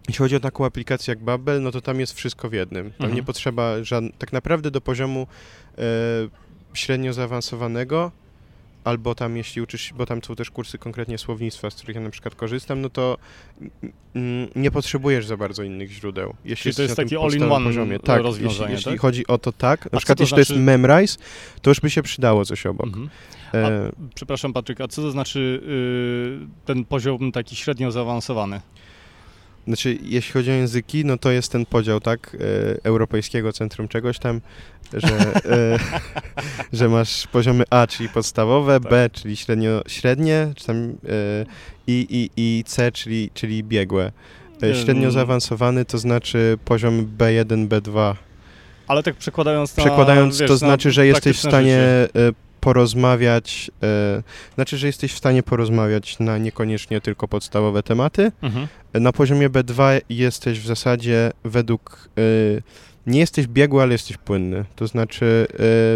Jeśli chodzi o taką aplikację jak Babel, no to tam jest wszystko w jednym. Tam Mhm. nie potrzeba żadnego, tak naprawdę do poziomu e, średnio zaawansowanego, albo tam jeśli uczysz, bo tam są też kursy konkretnie słownictwa, z których ja na przykład korzystam, no to nie potrzebujesz za bardzo innych źródeł. Jeśli Czyli to jest taki all-in-one poziomie. Tak, jeśli, jeśli tak? chodzi o to tak, A na przykład co to jeśli to znaczy- jest Memrise, to już by się przydało coś obok. Mhm. E, Przepraszam Patryk, a co to znaczy y, ten poziom taki średnio zaawansowany? Znaczy, jeśli chodzi o języki, no to jest ten podział, tak, e, Europejskiego Centrum czegoś tam, że, e, że masz poziomy A, czyli podstawowe, Tak. B, czyli średnio, średnie, czy tam, e, i, i, i C, czyli, czyli biegłe. Średnio zaawansowany to znaczy poziom B1, B2. Ale tak przekładając na... Przekładając, wiesz, to na znaczy, że jesteś w stanie życie. E, porozmawiać, e, znaczy, że jesteś w stanie porozmawiać na niekoniecznie tylko podstawowe tematy, Mhm. na poziomie B2 jesteś w zasadzie według. y, nie jesteś biegły, ale jesteś płynny. To znaczy,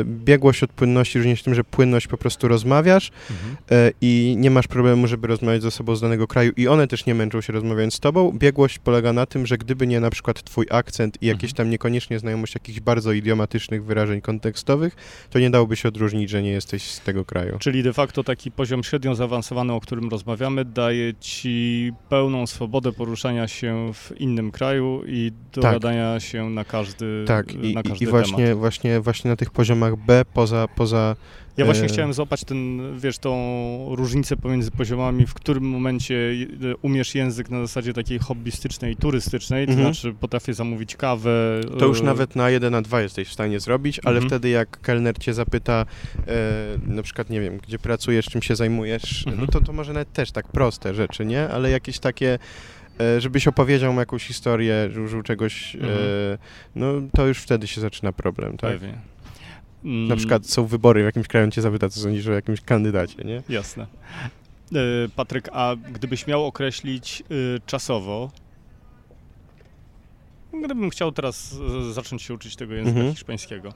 y, biegłość od płynności różni się tym, że płynność po prostu rozmawiasz Mhm. y, i nie masz problemu, żeby rozmawiać z osobą z danego kraju, i one też nie męczą się rozmawiając z tobą. Biegłość polega na tym, że gdyby nie na przykład twój akcent i jakieś Mhm. tam niekoniecznie znajomość jakichś bardzo idiomatycznych wyrażeń kontekstowych, to nie dałoby się odróżnić, że nie jesteś z tego kraju. Czyli de facto taki poziom średnio zaawansowany, o którym rozmawiamy, daje ci pełną swobodę poruszania się w innym kraju i dogadania się na każdy, Tak, i, na i, każdy i właśnie, temat. właśnie, właśnie na tych poziomach B, poza, poza Ja właśnie e, chciałem złapać ten, wiesz, tą różnicę pomiędzy poziomami, w którym momencie e, umiesz język na zasadzie takiej hobbystycznej i turystycznej, to Mhm. znaczy potrafię zamówić kawę. To już nawet na 1 na 2 jesteś w stanie zrobić, ale Mhm. wtedy jak kelner cię zapyta, e, na przykład, nie wiem, gdzie pracujesz, czym się zajmujesz, Mhm. no to, to może nawet też tak proste rzeczy, nie? Ale jakieś takie, żebyś opowiedział mu jakąś historię, że użył czegoś, Mhm. e, no to już wtedy się zaczyna problem, tak? Pewnie. Mm, Na przykład są wybory, w jakimś kraju cię zapyta, co sądzisz o jakimś kandydacie, nie? Jasne. E, Patryk, a gdybyś miał określić czasowo, gdybym chciał teraz e, zacząć się uczyć tego języka Mhm. hiszpańskiego,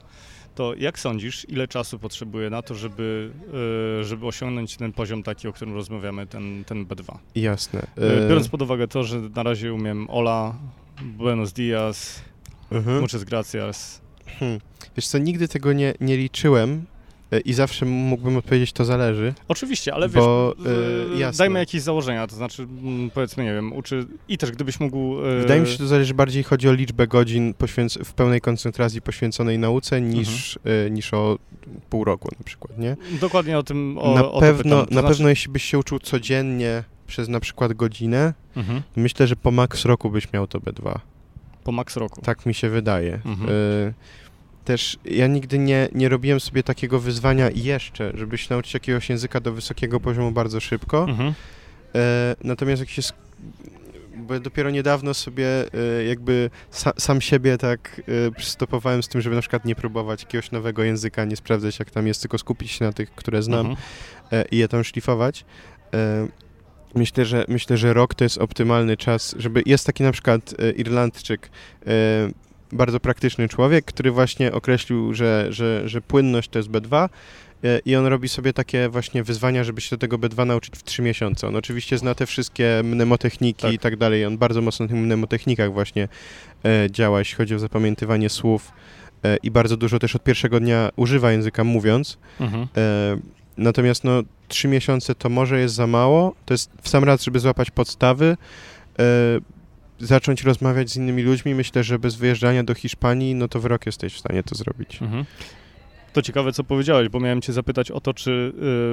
to jak sądzisz, ile czasu potrzebuję na to, żeby, e, żeby osiągnąć ten poziom taki, o którym rozmawiamy, ten, ten B2? Jasne. E, E, Biorąc pod uwagę to, że na razie umiem hola, buenos dias, mhm. muchas gracias. Hmm. Wiesz co, nigdy tego nie, nie liczyłem i zawsze mógłbym odpowiedzieć, to zależy. Oczywiście, ale wiesz, Bo, e, e, dajmy jakieś założenia, to znaczy mm, powiedzmy, nie wiem, uczy i też gdybyś mógł... e, Wydaje mi się, że to zależy bardziej chodzi o liczbę godzin poświęc- w pełnej koncentracji poświęconej nauce niż, Mhm. e, niż o pół roku na przykład, nie? Dokładnie o tym o, na o pewno, pytam. To na znaczy- pewno jeśli byś się uczył codziennie przez na przykład godzinę, Mhm. myślę, że po maks roku byś miał to B2. Po max roku. Tak mi się wydaje. Mhm. E, też ja nigdy nie, nie robiłem sobie takiego wyzwania jeszcze, żeby się nauczyć jakiegoś języka do wysokiego poziomu bardzo szybko. Mhm. E, natomiast jak się. Bo ja dopiero niedawno sobie e, jakby sa, sam siebie tak e, przystopowałem z tym, żeby na przykład nie próbować jakiegoś nowego języka, nie sprawdzać jak tam jest, tylko skupić się na tych, które znam Mhm. e, i je tam szlifować. E, myślę, że, myślę, że rok to jest optymalny czas, żeby... Jest taki na przykład e, Irlandczyk, e, bardzo praktyczny człowiek, który właśnie określił, że, że, że płynność to jest B2 e, i on robi sobie takie właśnie wyzwania, żeby się do tego B2 nauczyć w 3 miesiące. On oczywiście zna te wszystkie mnemotechniki Tak. i tak dalej. On bardzo mocno na tych mnemotechnikach właśnie e, działa, jeśli chodzi o zapamiętywanie słów e, i bardzo dużo też od pierwszego dnia używa języka mówiąc. Mhm. Natomiast no, trzy miesiące to może jest za mało. To jest w sam raz, żeby złapać podstawy, zacząć rozmawiać z innymi ludźmi. Myślę, że bez wyjeżdżania do Hiszpanii, no to w rok jesteś w stanie to zrobić. Mhm. To ciekawe, co powiedziałeś, bo miałem cię zapytać o to, czy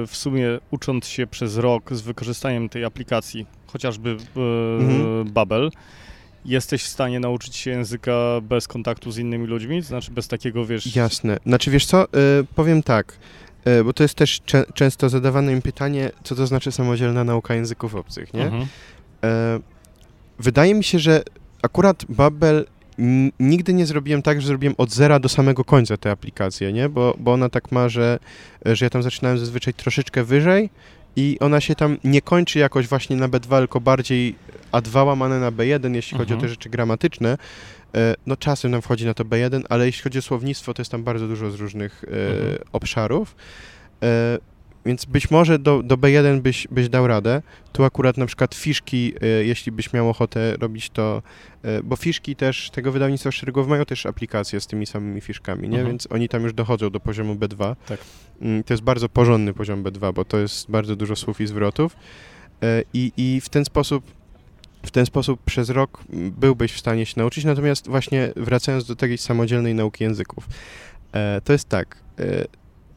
y, w sumie ucząc się przez rok z wykorzystaniem tej aplikacji, chociażby y, Mhm. Babel, jesteś w stanie nauczyć się języka bez kontaktu z innymi ludźmi? To znaczy bez takiego, wiesz... Jasne. Znaczy, wiesz co, e, powiem tak, bo to jest też cze- często zadawane mi pytanie, co to znaczy samodzielna nauka języków obcych, nie? Mhm. Wydaje mi się, że akurat Babel nigdy nie zrobiłem tak, że zrobiłem od zera do samego końca tę aplikację, nie? Bo, bo ona tak ma, że, że ja tam zaczynałem zazwyczaj troszeczkę wyżej i ona się tam nie kończy jakoś właśnie na B2, tylko bardziej A2 łamane na B1, jeśli chodzi o te Mhm. rzeczy gramatyczne. E, No czasem nam wchodzi na to B1, ale jeśli chodzi o słownictwo, to jest tam bardzo dużo z różnych e, Mhm. obszarów. Więc być może do, do B1 byś, byś dał radę. Tu akurat na przykład fiszki, e, jeśli byś miał ochotę robić to, e, bo fiszki też, tego wydawnictwa szeregowe mają też aplikacje z tymi samymi fiszkami, nie? Mhm. Więc oni tam już dochodzą do poziomu B2. Tak. Mm, To jest bardzo porządny poziom B2, bo to jest bardzo dużo słów i zwrotów. E, I, i w ten sposób w ten sposób przez rok mm, byłbyś w stanie się nauczyć, natomiast właśnie wracając do tej samodzielnej nauki języków, to jest tak,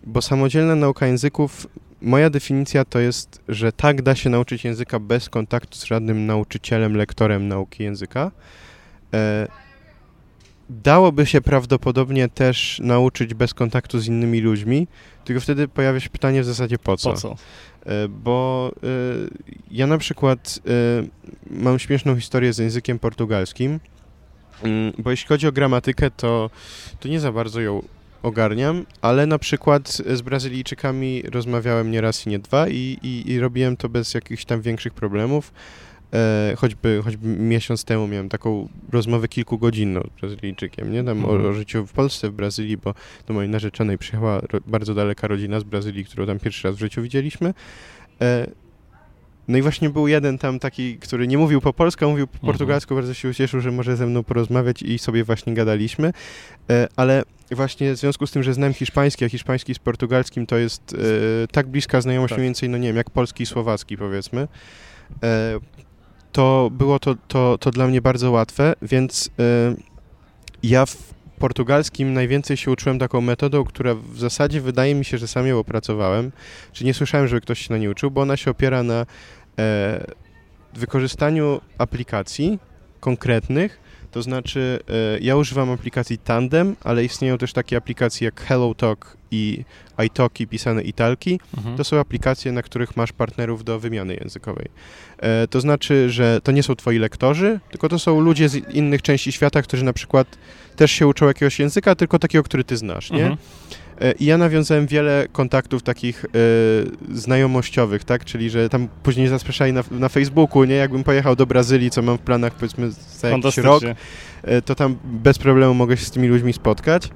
bo samodzielna nauka języków, moja definicja to jest, że tak da się nauczyć języka bez kontaktu z żadnym nauczycielem, lektorem nauki języka. E, dałoby się prawdopodobnie też nauczyć bez kontaktu z innymi ludźmi, tylko wtedy pojawia się pytanie w zasadzie po co? Po co? E, Bo e, ja na przykład e, mam śmieszną historię z językiem portugalskim, Mm, bo jeśli chodzi o gramatykę, to, to nie za bardzo ją ogarniam, ale na przykład z Brazylijczykami rozmawiałem nie raz i nie dwa i, i, i robiłem to bez jakichś tam większych problemów. E, choćby, choćby miesiąc temu miałem taką rozmowę kilkugodzinną z Brazylijczykiem, nie? Tam o, Mhm. o życiu w Polsce, w Brazylii, bo do mojej narzeczonej przyjechała ro, bardzo daleka rodzina z Brazylii, którą tam pierwszy raz w życiu widzieliśmy. E, no i właśnie był jeden tam taki, który nie mówił po polsku, mówił po Mhm. portugalsku, bardzo się ucieszył, że może ze mną porozmawiać i sobie właśnie gadaliśmy. E, ale właśnie w związku z tym, że znam hiszpański, a hiszpański z portugalskim to jest e, tak bliska znajomość Tak. mniej więcej, no nie wiem, jak polski i słowacki powiedzmy, e, to było to, to, to dla mnie bardzo łatwe, więc e, ja w portugalskim najwięcej się uczyłem taką metodą, która w zasadzie wydaje mi się, że sam ją opracowałem, czy nie słyszałem, żeby ktoś się na niej uczył, bo ona się opiera na e, wykorzystaniu aplikacji konkretnych, to znaczy e, ja używam aplikacji Tandem, ale istnieją też takie aplikacje jak HelloTalk i iTalki pisane italki. Mhm. To są aplikacje, na których masz partnerów do wymiany językowej. E, to znaczy, że to nie są twoi lektorzy, tylko to są ludzie z innych części świata, którzy na przykład też się uczą jakiegoś języka, tylko takiego, który ty znasz, nie? Mhm. E, I ja nawiązałem wiele kontaktów takich e, znajomościowych, tak? Czyli, że tam później zapraszali na, na Facebooku, nie? Jakbym pojechał do Brazylii, co mam w planach powiedzmy za jakiś rok, e, to tam bez problemu mogę się z tymi ludźmi spotkać.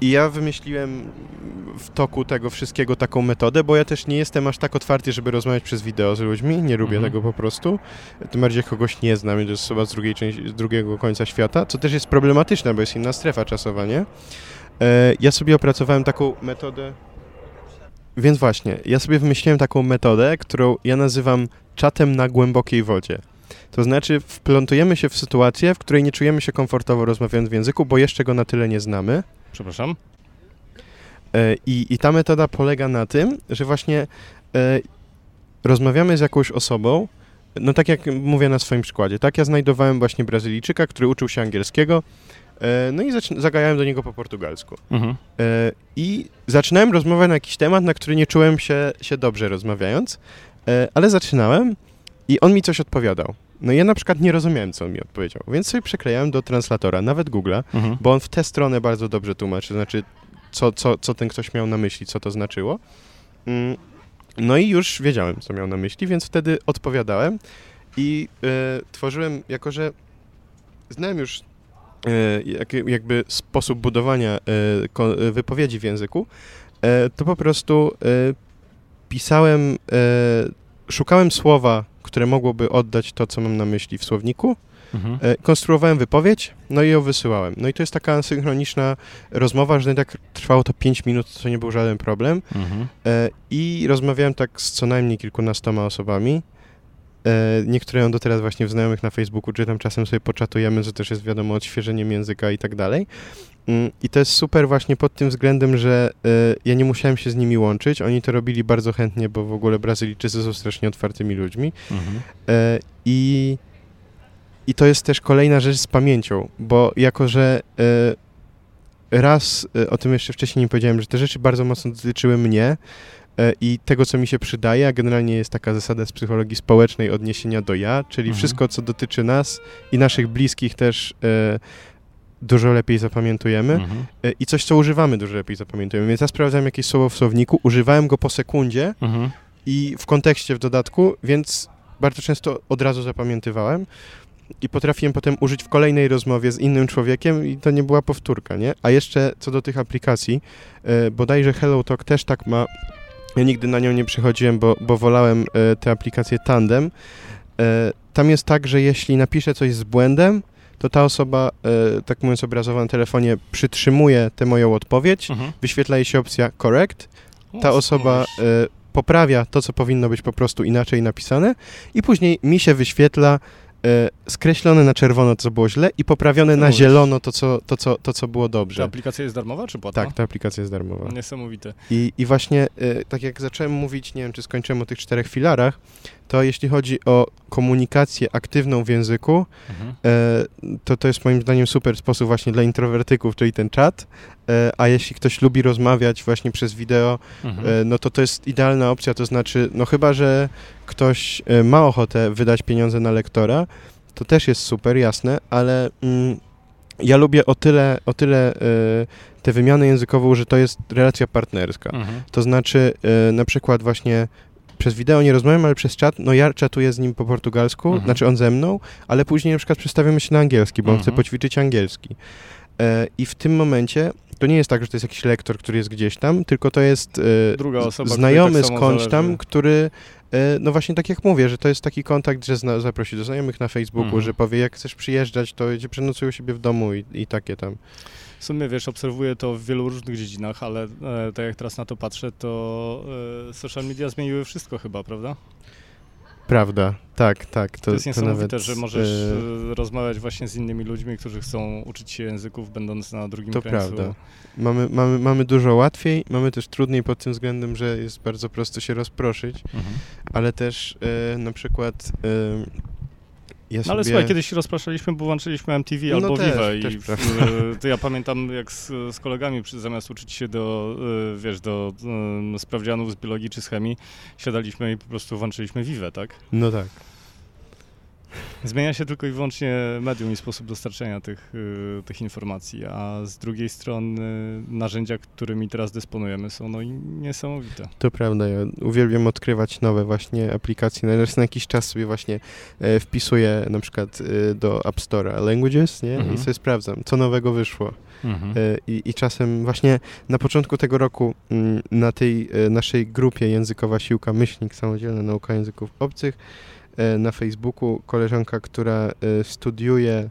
I ja wymyśliłem w toku tego wszystkiego taką metodę, bo ja też nie jestem aż tak otwarty, żeby rozmawiać przez wideo z ludźmi, nie lubię Mhm. tego po prostu. Tym bardziej kogoś nie znam to jest osoba z, drugiej części, z drugiego końca świata, co też jest problematyczne, bo jest inna strefa czasowa, nie? E, ja sobie opracowałem taką metodę. Więc właśnie, ja sobie wymyśliłem taką metodę, którą ja nazywam czatem na głębokiej wodzie. To znaczy, wplątujemy się w sytuację, w której nie czujemy się komfortowo rozmawiając w języku, bo jeszcze go na tyle nie znamy. Przepraszam. E, I, I ta metoda polega na tym, że właśnie e, rozmawiamy z jakąś osobą, no tak jak mówię na swoim przykładzie, tak? Ja znajdowałem właśnie Brazylijczyka, który uczył się angielskiego, no i zagajałem do niego po portugalsku. Mhm. E, I zaczynałem rozmowę na jakiś temat, na który nie czułem się, się dobrze rozmawiając, e, ale zaczynałem i on mi coś odpowiadał. No ja na przykład nie rozumiałem, co on mi odpowiedział, więc sobie przeklejałem do translatora, nawet Google'a, Mhm. bo on w tę stronę bardzo dobrze tłumaczy, znaczy co, co, co ten ktoś miał na myśli, co to znaczyło. Mm, No i już wiedziałem, co miał na myśli, więc wtedy odpowiadałem i e, tworzyłem, jako że znałem już e, jakby sposób budowania e, e, wypowiedzi w języku, e, to po prostu e, pisałem, e, szukałem słowa, które mogłoby oddać to, co mam na myśli w słowniku, Mhm. E, konstruowałem wypowiedź, no i ją wysyłałem. No i to jest taka asynchroniczna rozmowa, że tak trwało to 5 minut, co nie był żaden problem. Mhm. E, I rozmawiałem tak z co najmniej kilkunastoma osobami. E, Niektóre mam do teraz właśnie w znajomych na Facebooku, czy tam czasem sobie poczatujemy, co też jest wiadomo odświeżeniem języka i tak dalej. Mm, I to jest super właśnie pod tym względem, że e, ja nie musiałem się z nimi łączyć. Oni to robili bardzo chętnie, bo w ogóle Brazylijczycy są strasznie otwartymi ludźmi. Mhm. E, I, I to jest też kolejna rzecz z pamięcią, bo jako, że raz o tym jeszcze wcześniej nie powiedziałem, że te rzeczy bardzo mocno dotyczyły mnie i tego, co mi się przydaje, a generalnie jest taka zasada z psychologii społecznej odniesienia do ja, czyli Mhm. wszystko, co dotyczy nas i naszych bliskich też e, dużo lepiej zapamiętujemy Mhm. e, i coś, co używamy, dużo lepiej zapamiętujemy. Więc ja sprawdzałem jakieś słowo w słowniku, używałem go po sekundzie Mhm. i w kontekście w dodatku, więc bardzo często od razu zapamiętywałem i potrafiłem potem użyć w kolejnej rozmowie z innym człowiekiem i to nie była powtórka, nie? A jeszcze co do tych aplikacji, e, bodajże HelloTalk też tak ma, ja nigdy na nią nie przychodziłem, bo, bo wolałem e, tę aplikację Tandem. E, tam jest tak, że jeśli napiszę coś z błędem, to ta osoba, e, tak mówiąc obrazowo na telefonie, przytrzymuje tę moją odpowiedź, Mhm. wyświetla jej się opcja correct, ta osoba e, poprawia to, co powinno być po prostu inaczej napisane i później mi się wyświetla skreślone na czerwono to, co było źle i poprawione na zielono to, co, to, co, to, co było Ta dobrze. aplikacja jest darmowa czy płatna? Tak, ta aplikacja jest darmowa. Niesamowite. I, I właśnie, e, tak jak zacząłem mówić, nie wiem, czy skończyłem o tych czterech filarach, to jeśli chodzi o komunikację aktywną w języku, Mhm. e, to to jest moim zdaniem super sposób właśnie dla introwertyków, czyli ten czat, e, a jeśli ktoś lubi rozmawiać właśnie przez wideo, Mhm. E, no to to jest idealna opcja, to znaczy, no chyba, że ktoś e, ma ochotę wydać pieniądze na lektora, to też jest super, jasne, ale mm, ja lubię o tyle, o tyle e, tę wymianę językową, że to jest relacja partnerska. Mhm. To znaczy, e, na przykład właśnie przez wideo nie rozmawiam, ale przez czat, no ja czatuję z nim po portugalsku, Mhm. znaczy on ze mną, ale później na przykład przestawiamy się na angielski, bo on chce Mhm. poćwiczyć angielski. E, I w tym momencie to nie jest tak, że to jest jakiś lektor, który jest gdzieś tam, tylko to jest e, Druga osoba, znajomy tak skądś zależy. tam, który, e, no właśnie tak jak mówię, że to jest taki kontakt, że zna, zaprosi do znajomych na Facebooku, Mhm. że powie, jak chcesz przyjeżdżać, to gdzie przenocuj u siebie w domu i, i takie tam. W sumie, wiesz, obserwuję to w wielu różnych dziedzinach, ale e, tak jak teraz na to patrzę, to e, social media zmieniły wszystko chyba, prawda? Prawda, tak, tak. To, To, jest niesamowite, nawet, że możesz e, e, rozmawiać właśnie z innymi ludźmi, którzy chcą uczyć się języków, będąc na drugim To krańcu. prawda. Mamy, mamy, mamy dużo łatwiej, mamy też trudniej pod tym względem, że jest bardzo prosto się rozproszyć, Mhm. ale też e, na przykład e, ja No sobie... ale słuchaj, kiedyś się rozpraszaliśmy, bo włączyliśmy MTV No albo też, Viva i też w- e, to ja pamiętam jak z, z kolegami przy, zamiast uczyć się do, e, wiesz, do e, sprawdzianów z biologii czy z chemii, siadaliśmy i po prostu włączyliśmy Vivę, tak? No tak. Zmienia się tylko i wyłącznie medium i sposób dostarczenia tych, y, tych informacji, a z drugiej strony narzędzia, którymi teraz dysponujemy są no, niesamowite. To prawda, ja uwielbiam odkrywać nowe właśnie aplikacje. Na raz na jakiś czas sobie właśnie e, wpisuję na przykład e, do App Store'a Languages, nie? Mhm. I sobie sprawdzam, co nowego wyszło. Mhm. E, I, I czasem właśnie na początku tego roku mm, na tej naszej grupie językowa siłka Myślnik Samodzielna Nauka Języków Obcych na Facebooku koleżanka, która e, studiuje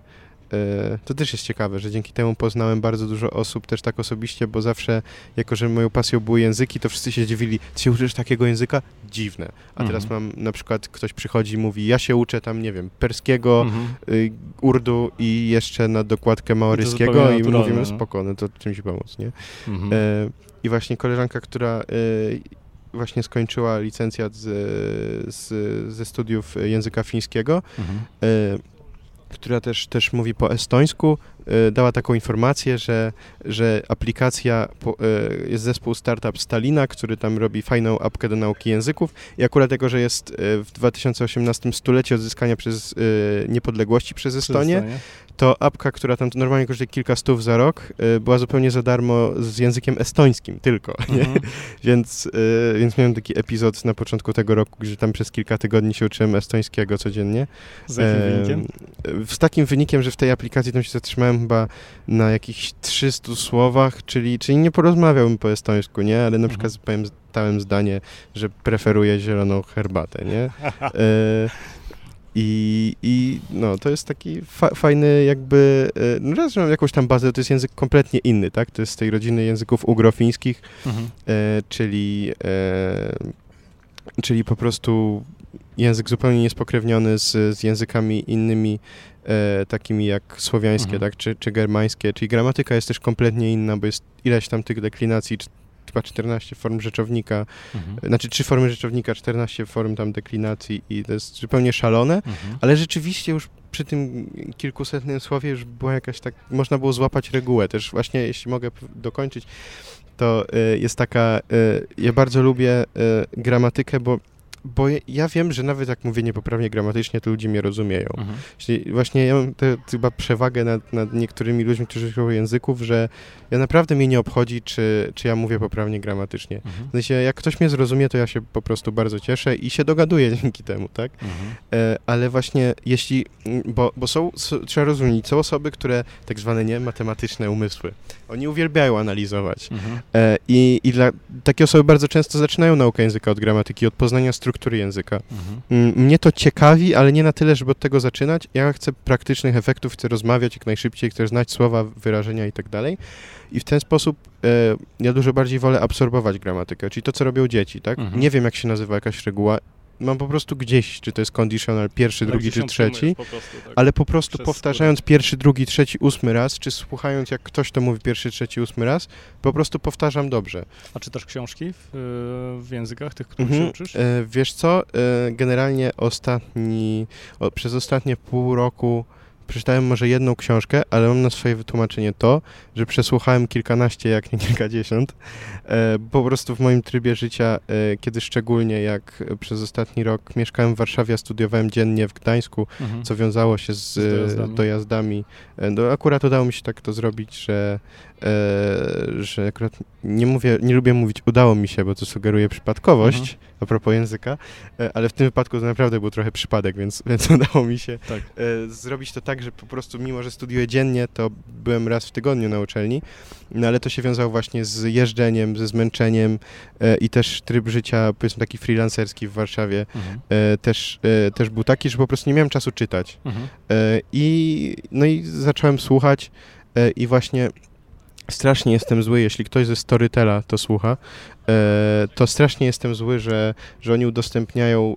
e, to też jest ciekawe, że dzięki temu poznałem bardzo dużo osób też tak osobiście, bo zawsze, jako że moją pasją były języki, to wszyscy się dziwili, ty się uczysz takiego języka? Dziwne. A teraz Mhm. mam na przykład, ktoś przychodzi i mówi, ja się uczę tam, nie wiem, perskiego, Mhm. y, urdu i jeszcze na dokładkę maoryskiego i naturalne, mówimy spoko, no to czym ci pomóc, nie? Mhm. E, I właśnie koleżanka, która e, właśnie skończyła licencjat z, z, ze studiów języka fińskiego, Mhm. e, która też, też mówi po estońsku, e, dała taką informację, że, że aplikacja, po, e, jest zespół startup Stalina, który tam robi fajną apkę do nauki języków i akurat tego, że jest w 2018 stulecie odzyskania przez niepodległości przez Estonię. To apka, która tam normalnie kosztuje kilka stów za rok, y, była zupełnie za darmo z językiem estońskim tylko? Mhm. Więc, y, więc miałem taki epizod na początku tego roku, gdzie tam przez kilka tygodni się uczyłem estońskiego codziennie. Z jakim Em, wynikiem? Z takim wynikiem, że w tej aplikacji tam się zatrzymałem chyba na jakichś 300 słowach, czyli, czyli nie porozmawiałbym po estońsku, nie? Ale na Mhm. przykład powiem dałem zdanie, że preferuję zieloną herbatę, nie? E, I, I no, to jest taki fa fajny jakby, e, no raz, że mam jakąś tam bazę, to jest język kompletnie inny, tak? To jest z tej rodziny języków ugrofińskich, Mhm. e, czyli, e, czyli po prostu język zupełnie niespokrewniony z, z językami innymi, e, takimi jak słowiańskie, Mhm. tak? Czy, czy germańskie, czyli gramatyka jest też kompletnie inna, bo jest ileś tam tych deklinacji, chyba 14 form rzeczownika, Mhm. znaczy trzy formy rzeczownika, 14 form tam deklinacji i to jest zupełnie szalone, Mhm. ale rzeczywiście już przy tym kilkusetnym słowie już była jakaś tak, można było złapać regułę. Też właśnie, jeśli mogę dokończyć, to y, jest taka, y, ja bardzo lubię y, gramatykę, bo bo ja wiem, że nawet jak mówię niepoprawnie gramatycznie, to ludzie mnie rozumieją. Mhm. Czyli właśnie ja mam tę chyba przewagę nad, nad niektórymi ludźmi, którzy uczą języków, że ja naprawdę mnie nie obchodzi, czy, czy ja mówię poprawnie gramatycznie. Mhm. W sensie, jak ktoś mnie zrozumie, to ja się po prostu bardzo cieszę i się dogaduję dzięki temu, tak? Mhm. E, ale właśnie jeśli, bo, bo są, trzeba rozumieć, są osoby, które tak zwane nie matematyczne umysły, oni uwielbiają analizować. Mhm. E, I, I dla takie osoby bardzo często zaczynają naukę języka od gramatyki, od poznania struktury języka. Mhm. Mm, Mnie to ciekawi, ale nie na tyle, żeby od tego zaczynać. Ja chcę praktycznych efektów, chcę rozmawiać jak najszybciej, chcę znać słowa, wyrażenia i tak dalej. I w ten sposób e, ja dużo bardziej wolę absorbować gramatykę, czyli to, co robią dzieci, tak? Mhm. Nie wiem, jak się nazywa jakaś reguła. Mam po prostu gdzieś, czy to jest conditional pierwszy, Tak, drugi czy trzeci, po prostu, tak. ale po prostu Przez powtarzając pierwszy, drugi, trzeci, ósmy raz, czy słuchając, jak ktoś to mówi pierwszy, trzeci, ósmy raz, po prostu powtarzam dobrze. A czytasz książki w, w językach tych, których się Mhm. uczysz? E, wiesz co, e, generalnie ostatni, o, przez ostatnie pół roku przeczytałem może jedną książkę, ale mam na swoje wytłumaczenie to, że przesłuchałem kilkanaście, jak nie kilkadziesiąt. E, po prostu w moim trybie życia, e, kiedy szczególnie jak przez ostatni rok mieszkałem w Warszawie, studiowałem dziennie w Gdańsku, Mhm. co wiązało się z, Z dojazdami. dojazdami. E, No, akurat udało mi się tak to zrobić, że, że akurat nie mówię, nie lubię mówić udało mi się, bo to sugeruje przypadkowość, Mhm. a propos języka, e, ale w tym wypadku to naprawdę był trochę przypadek, więc, więc udało mi się Tak. e, zrobić to tak, że po prostu mimo, że studiuję dziennie, to byłem raz w tygodniu na uczelni, no ale to się wiązało właśnie z jeżdżeniem, ze zmęczeniem e, i też tryb życia, powiedzmy taki freelancerski w Warszawie Mhm. e, też, e, też był taki, że po prostu nie miałem czasu czytać. Mhm. E, I, no i zacząłem słuchać e, i właśnie strasznie jestem zły, jeśli ktoś ze Storytela to słucha, e, to strasznie jestem zły, że, że oni udostępniają e,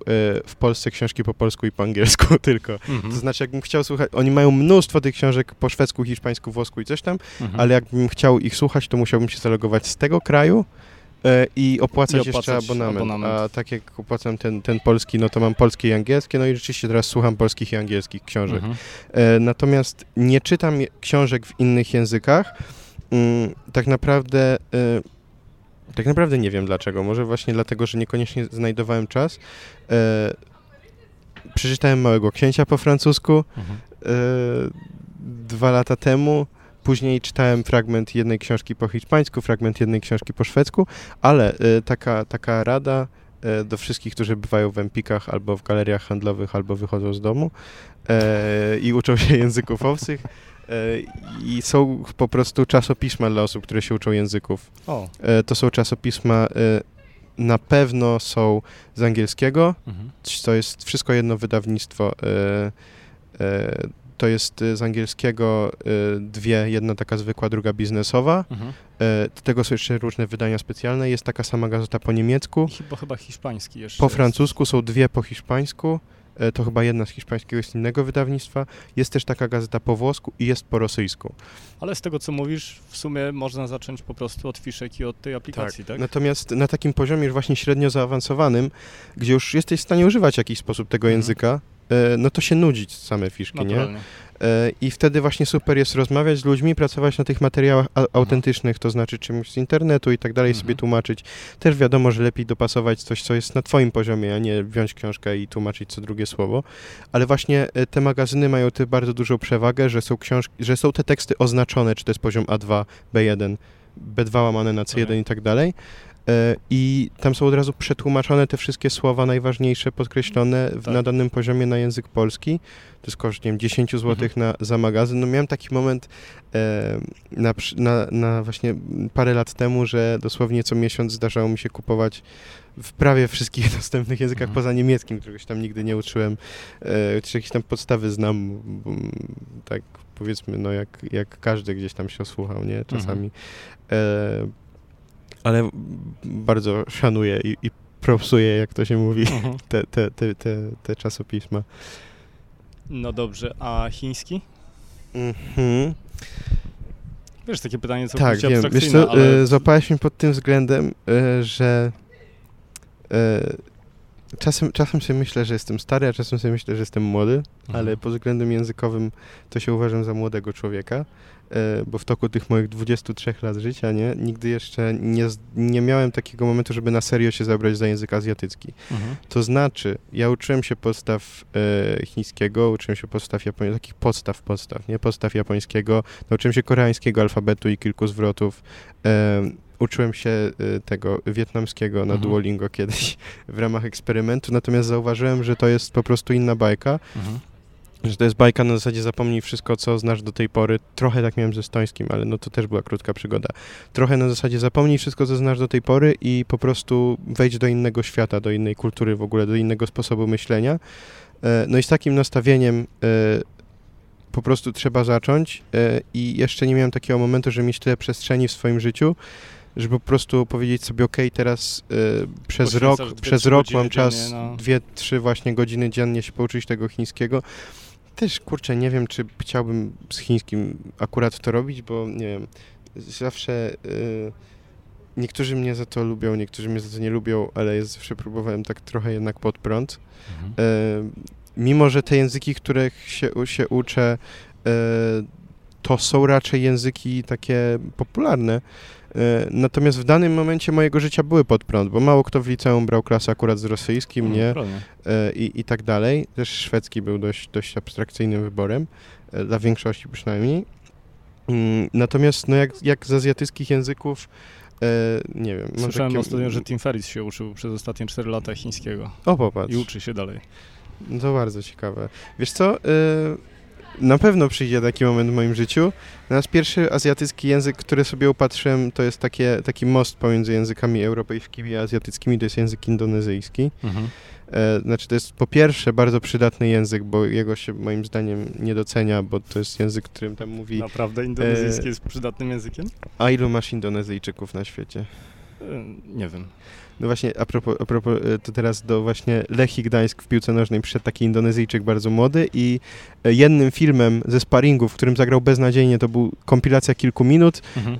w Polsce książki po polsku i po angielsku tylko. To Mhm. znaczy, jakbym chciał słuchać, oni mają mnóstwo tych książek po szwedzku, hiszpańsku, włosku i coś tam, Mhm. ale jakbym chciał ich słuchać, to musiałbym się zalogować z tego kraju e, i opłacać, I opłacać jeszcze abonament. abonament. A tak jak opłacam ten, ten polski, no to mam polskie i angielskie, no i rzeczywiście teraz słucham polskich i angielskich książek. Mhm. E, natomiast nie czytam książek w innych językach. Mm, tak naprawdę. E, tak naprawdę nie wiem dlaczego. Może właśnie dlatego, że niekoniecznie znajdowałem czas. E, przeczytałem Małego Księcia po francusku Mhm. e, dwa lata temu. Później czytałem fragment jednej książki po hiszpańsku, fragment jednej książki po szwedzku, ale taka, taka rada do wszystkich, którzy bywają w Empikach albo w galeriach handlowych, albo wychodzą z domu e, i uczą się języków obcych. E, I są po prostu czasopisma dla osób, które się uczą języków. O. E, to są czasopisma, e, na pewno są z angielskiego, Mhm. to jest wszystko jedno wydawnictwo. To jest z angielskiego dwie, jedna taka zwykła, druga biznesowa. Mhm. Do tego są jeszcze różne wydania specjalne. Jest taka sama gazeta po niemiecku. I chyba, chyba hiszpański jeszcze Po jest. francusku są dwie po hiszpańsku. E, To chyba jedna z hiszpańskiego jest innego wydawnictwa. Jest też taka gazeta po włosku i jest po rosyjsku. Ale z tego, co mówisz, w sumie można zacząć po prostu od fiszek i od tej aplikacji, tak? Natomiast na takim poziomie już właśnie średnio zaawansowanym, gdzie już jesteś w stanie używać w jakiś sposób tego Mhm. języka, e, no to się nudzić same fiszki, nie? Naturalnie. E, I wtedy właśnie super jest rozmawiać z ludźmi, pracować na tych materiałach a- autentycznych, to znaczy czymś z internetu i tak dalej, Mhm. sobie tłumaczyć. Też wiadomo, że lepiej dopasować coś, co jest na twoim poziomie, a nie wziąć książkę i tłumaczyć co drugie słowo. Ale właśnie e, te magazyny mają tę bardzo dużą przewagę, że są książki, że są te teksty oznaczone, czy to jest poziom A2, B1, B2 łamane na C1 Okej. i tak dalej. E, I tam są od razu przetłumaczone te wszystkie słowa najważniejsze, podkreślone w, Tak. na danym poziomie na język polski. To jest koszt, nie wiem, 10 zł na, za magazyn. No miałem taki moment e, na, na, na właśnie parę lat temu, że dosłownie co miesiąc zdarzało mi się kupować w prawie wszystkich dostępnych językach Mhm. poza niemieckim, którego się tam nigdy nie uczyłem, e, czy jakieś tam podstawy znam, tak powiedzmy, no jak, jak każdy gdzieś tam się osłuchał, nie, czasami. E, ale bardzo szanuję i, i propsuję, jak to się mówi, Mhm. te, te, te, te, te czasopisma. No dobrze, a chiński? Mhm. Wiesz, takie pytanie Tak, całkowicie wiem. Wiesz co, ale... e, złapałeś mnie pod tym względem, e, że e, czasem, czasem sobie myślę, że jestem stary, a czasem sobie myślę, że jestem młody, Mhm. ale pod względem językowym to się uważam za młodego człowieka, bo w toku tych moich 23 lat życia, nie, nigdy jeszcze nie, nie miałem takiego momentu, żeby na serio się zabrać za język azjatycki. Mhm. To znaczy, ja uczyłem się podstaw e, chińskiego, uczyłem się podstaw japońskiego, takich podstaw, podstaw, nie? Podstaw japońskiego, nauczyłem się koreańskiego alfabetu i kilku zwrotów. E, uczyłem się e, tego wietnamskiego na Mhm. Duolingo kiedyś w ramach eksperymentu, natomiast zauważyłem, że to jest po prostu inna bajka, Mhm. Że to jest bajka na zasadzie zapomnij wszystko, co znasz do tej pory. Trochę tak miałem ze estońskim, ale no to też była krótka przygoda. Trochę na zasadzie zapomnij wszystko, co znasz do tej pory i po prostu wejdź do innego świata, do innej kultury w ogóle, do innego sposobu myślenia. E, No i z takim nastawieniem e, po prostu trzeba zacząć e, i jeszcze nie miałem takiego momentu, że mieć tyle przestrzeni w swoim życiu, żeby po prostu powiedzieć sobie, ok, teraz e, przez rok, przez rok mam czas, na- dwie, trzy właśnie godziny dziennie się pouczyć tego chińskiego. Też, kurczę, nie wiem, czy chciałbym z chińskim akurat to robić, bo nie wiem, zawsze y, niektórzy mnie za to lubią, niektórzy mnie za to nie lubią, ale ja zawsze próbowałem tak trochę jednak pod prąd. Mhm. E, mimo, że te języki, których się, się uczę, e, to są raczej języki takie popularne. E, Natomiast w danym momencie mojego życia były pod prąd, bo mało kto w liceum brał klasę akurat z rosyjskim, No, nie? E, I, i tak dalej. Też szwedzki był dość, dość abstrakcyjnym wyborem, e, dla większości przynajmniej. Mm, Natomiast no jak, jak z azjatyckich języków, nie wiem. Słyszałem ostatnio, że Tim Ferriss się uczył przez ostatnie 4 lata chińskiego O, popatrz. i uczy się dalej. To bardzo ciekawe. Wiesz co, na pewno przyjdzie taki moment w moim życiu. Nasz pierwszy azjatycki język, który sobie upatrzyłem, to jest takie, taki most pomiędzy językami europejskimi a azjatyckimi, to jest język indonezyjski. Mhm. E, Znaczy to jest po pierwsze bardzo przydatny język, bo jego się moim zdaniem nie docenia, bo to jest język, którym tam mówi Naprawdę indonezyjski E, jest przydatnym językiem? a ilu masz Indonezyjczyków na świecie? E, Nie wiem. No właśnie, a propos, a propos e, to teraz do właśnie Lechii Gdańsk w piłce nożnej przyszedł taki Indonezyjczyk bardzo młody i e, jednym filmem ze sparingu, w którym zagrał beznadziejnie, to był kompilacja kilku minut, Mhm. e,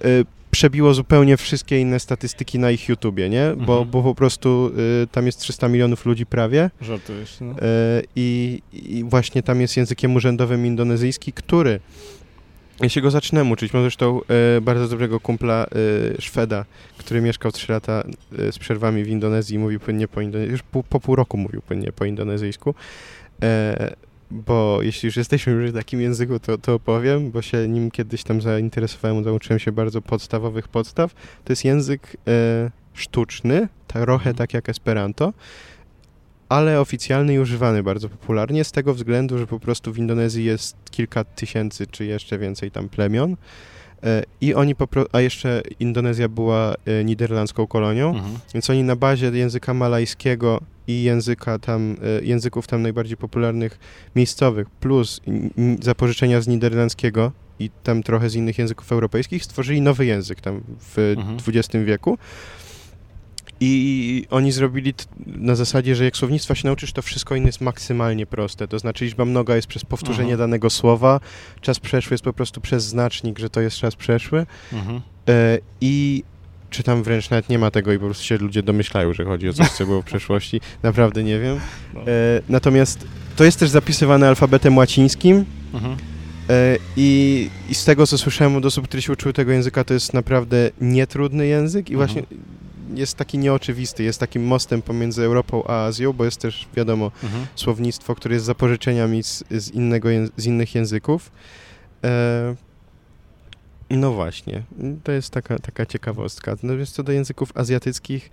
przebiło zupełnie wszystkie inne statystyki na ich YouTubie, nie? Bo, Mhm. bo po prostu e, tam jest 300 milionów ludzi prawie Żartujesz. No. e, i, i właśnie tam jest językiem urzędowym indonezyjski, który ja się go zaczynam uczyć. Mam zresztą e, bardzo dobrego kumpla e, Szweda, który mieszkał 3 lata e, z przerwami w Indonezji i mówił płynnie po indonezyjsku. Już po, po pół roku mówił płynnie po indonezyjsku. E, bo jeśli już jesteśmy już w takim języku, to, to opowiem, bo się nim kiedyś tam zainteresowałem, nauczyłem się bardzo podstawowych podstaw. To jest język e, sztuczny, trochę Mhm. tak jak Esperanto, ale oficjalny i używany bardzo popularnie z tego względu, że po prostu w Indonezji jest kilka tysięcy czy jeszcze więcej tam plemion e, i oni po a jeszcze Indonezja była e, niderlandzką kolonią, Mhm. więc oni na bazie języka malajskiego i języka tam, e, języków tam najbardziej popularnych miejscowych plus zapożyczenia z niderlandzkiego i tam trochę z innych języków europejskich stworzyli nowy język tam w Mhm. XX wieku. I oni zrobili na zasadzie, że jak słownictwa się nauczysz, to wszystko inne jest maksymalnie proste. To znaczy liczba mnoga jest przez powtórzenie Mhm. danego słowa, czas przeszły jest po prostu przez znacznik, że to jest czas przeszły. Mhm. E, I czy tam wręcz nawet nie ma tego i po prostu się ludzie domyślają, że chodzi o coś, co było w przeszłości. Naprawdę nie wiem. No. E, natomiast to jest też zapisywane alfabetem łacińskim Mhm. e, i, i z tego, co słyszałem od osób, które się uczyły tego języka, to jest naprawdę nietrudny język i Mhm. Jest taki nieoczywisty, jest takim mostem pomiędzy Europą a Azją, bo jest też, wiadomo, Mhm. słownictwo, które jest zapożyczeniami z, z, innego, z innych języków. E, no właśnie, to jest taka, taka ciekawostka. Natomiast co do języków azjatyckich,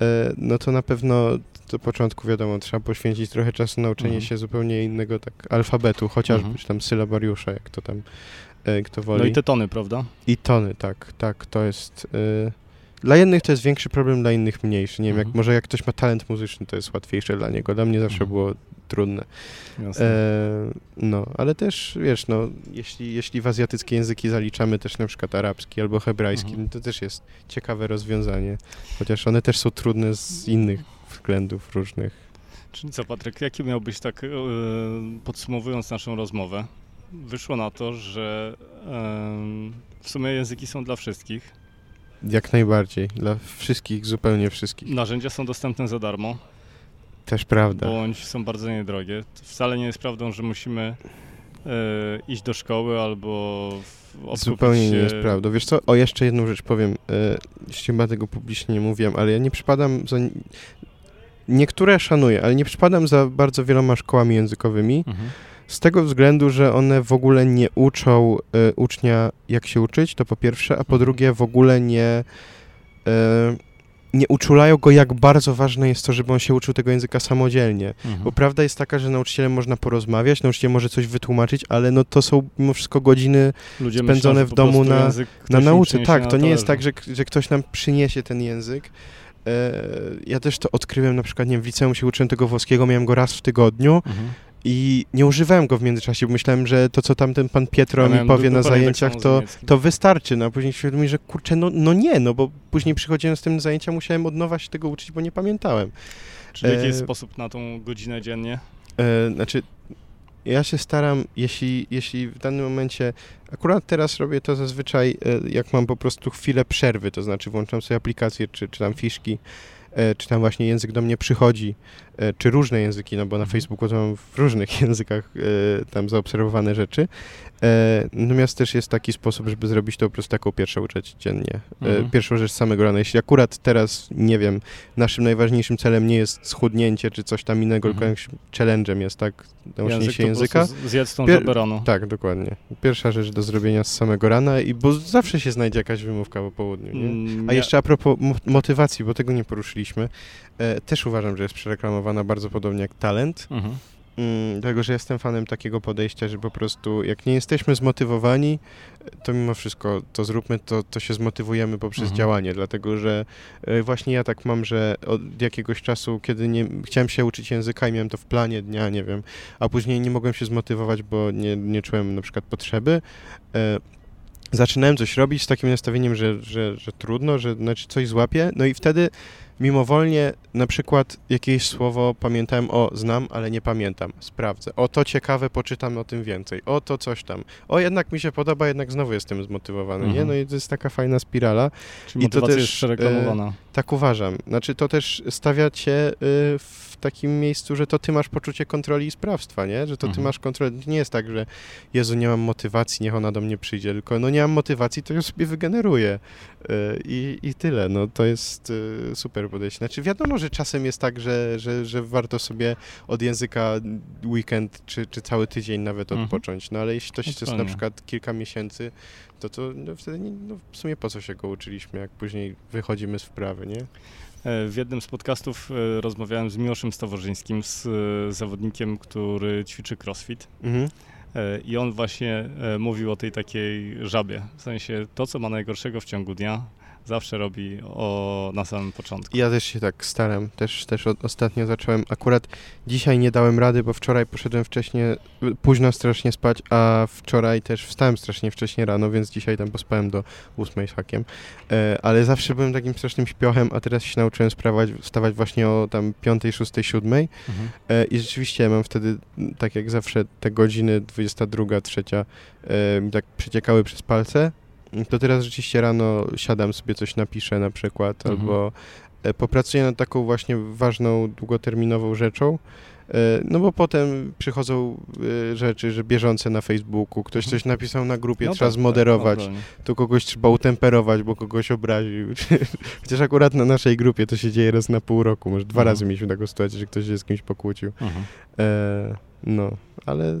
e, no to na pewno do początku, wiadomo, trzeba poświęcić trochę czasu na uczenie Mhm. się zupełnie innego tak alfabetu, chociażby, Mhm. czy tam sylabariusza, jak to tam e, kto woli. No i te tony, prawda? I tony, tak, tak, to jest... Y... Dla jednych to jest większy problem, dla innych mniejszy. Nie wiem, jak, Mhm. może jak ktoś ma talent muzyczny, to jest łatwiejsze dla niego. Dla mnie zawsze Mhm. było trudne. E, no, ale też, wiesz, no, jeśli, jeśli w azjatyckie języki zaliczamy też na przykład arabski albo hebrajski, Mhm. no to też jest ciekawe rozwiązanie. Chociaż one też są trudne z innych względów różnych. Czyli co, Patryk, jaki miałbyś tak, e, podsumowując naszą rozmowę, wyszło na to, że em, w sumie języki są dla wszystkich, Jak najbardziej. Dla wszystkich, zupełnie wszystkich. narzędzia są dostępne za darmo, Też prawda. bądź są bardzo niedrogie. Wcale nie jest prawdą, że musimy e, iść do szkoły albo Zupełnie nie się- jest prawdą. Wiesz co, o jeszcze jedną rzecz powiem. Jeszcze chyba tego publicznie nie mówiłem, ale ja nie przypadam za... Niektóre szanuję, ale nie przypadam za bardzo wieloma szkołami językowymi, Mhm. Z tego względu, że one w ogóle nie uczą e, ucznia jak się uczyć, to po pierwsze, a po drugie w ogóle nie... E, nie uczulają go, jak bardzo ważne jest to, żeby on się uczył tego języka samodzielnie. Mhm. Bo prawda jest taka, że nauczycielem można porozmawiać, nauczyciel może coś wytłumaczyć, ale no to są mimo wszystko godziny Ludzie spędzone myślą, w domu na- na nauce. Tak, na to nie jest tak, że, że ktoś nam przyniesie ten język. E, ja też to odkryłem na przykład, nie wiem, w liceum się uczyłem tego włoskiego, miałem go raz w tygodniu Mhm. I nie używałem go w międzyczasie, bo myślałem, że to, co tam ten pan Pietro Ja mi powie na tak zajęciach, z to, to wystarczy. No a później świadomi, mi, że kurczę, no, no nie, no bo później przychodziłem z tym zajęcia, musiałem od nowa się tego uczyć, bo nie pamiętałem. Czy w jakiś e, sposób na tą godzinę dziennie? E, znaczy, ja się staram, jeśli, jeśli w danym momencie, akurat teraz robię to zazwyczaj, e, jak mam po prostu chwilę przerwy, to znaczy włączam sobie aplikację, czy, czy tam fiszki, e, czy tam właśnie język do mnie przychodzi, e, czy różne języki, no bo na Mhm. Facebooku to mam w różnych językach e, tam zaobserwowane rzeczy. E, Natomiast też jest taki sposób, żeby zrobić to po prostu taką pierwszą rzecz dziennie. E, Mhm. Pierwszą rzecz z samego rana. Jeśli akurat teraz, nie wiem, naszym najważniejszym celem nie jest schudnięcie czy coś tam innego, Mhm. tylko jakimś challenge'em jest, tak? Nauczenie Język się języka. zjedz tą Pier- rano. Tak, dokładnie. Pierwsza rzecz do zrobienia z samego rana, i bo zawsze się znajdzie jakaś wymówka po południu, nie? Mm, A jeszcze a propos mo- motywacji, bo tego nie poruszyliśmy, e, też uważam, że jest przereklamowana bardzo podobnie jak talent. Mhm. Mm, dlatego, że jestem fanem takiego podejścia, że po prostu jak nie jesteśmy zmotywowani, to mimo wszystko to zróbmy, to, to się zmotywujemy poprzez Mhm. działanie, dlatego że e, właśnie ja tak mam, że od jakiegoś czasu, kiedy nie, chciałem się uczyć języka i miałem to w planie dnia, nie wiem, a później nie mogłem się zmotywować, bo nie, nie czułem na przykład potrzeby, e, zaczynałem coś robić z takim nastawieniem, że, że, że trudno, że znaczy coś złapię, no i wtedy mimowolnie na przykład jakieś słowo pamiętałem, o znam, ale nie pamiętam, sprawdzę, o to ciekawe, poczytam o tym więcej, o to coś tam, o jednak mi się podoba, jednak znowu jestem zmotywowany, nie? Mhm. No i to jest taka fajna spirala, Czyli i to też, jest przereklamowana. tak uważam. Znaczy to też stawia cię y, w takim miejscu, że to ty masz poczucie kontroli i sprawstwa, nie? Że to ty Mhm. masz kontrolę. Nie jest tak, że Jezu, nie mam motywacji, niech ona do mnie przyjdzie, tylko no nie mam motywacji, to ją sobie wygeneruję. Y, I, I tyle, no to jest y, super podejście. Znaczy wiadomo, że czasem jest tak, że, że, że warto sobie od języka weekend czy, czy cały tydzień nawet Mhm. odpocząć, no ale jeśli to się jest na Dokładnie. przykład kilka miesięcy, to to no, wtedy nie, no, w sumie po co się go uczyliśmy, jak później wychodzimy z wprawy, nie? E, W jednym z podcastów e, rozmawiałem z Miłoszem Staworzyńskim, z e, zawodnikiem, który ćwiczy crossfit. Mhm. I on właśnie mówił o tej takiej żabie. W sensie to, co ma najgorszego w ciągu dnia, zawsze robi o, na samym początku. Ja też się tak staram. Też, też od, ostatnio zacząłem. Akurat dzisiaj nie dałem rady, bo wczoraj poszedłem wcześniej, późno strasznie spać, a wczoraj też wstałem strasznie wcześnie rano, więc dzisiaj tam pospałem do ósmej z hakiem. E, ale zawsze byłem takim strasznym śpiochem, a teraz się nauczyłem sprawać, wstawać właśnie o tam piątej, szóstej, siódmej. Mhm. E, I rzeczywiście mam wtedy, tak jak zawsze, te godziny 22, trzecia e, mi tak przeciekały przez palce. To teraz rzeczywiście rano siadam, sobie coś napiszę na przykład, Mhm. albo e, popracuję nad taką właśnie ważną, długoterminową rzeczą. e, No bo potem przychodzą e, rzeczy, że bieżące na Facebooku, ktoś Mhm. coś napisał na grupie, No trzeba tak, tak, zmoderować, naturalnie. to kogoś trzeba utemperować, bo kogoś obraził. Chociaż akurat na naszej grupie to się dzieje raz na pół roku, może dwa Mhm. razy mieliśmy taką sytuację, że ktoś się z kimś pokłócił. Mhm. E, no, ale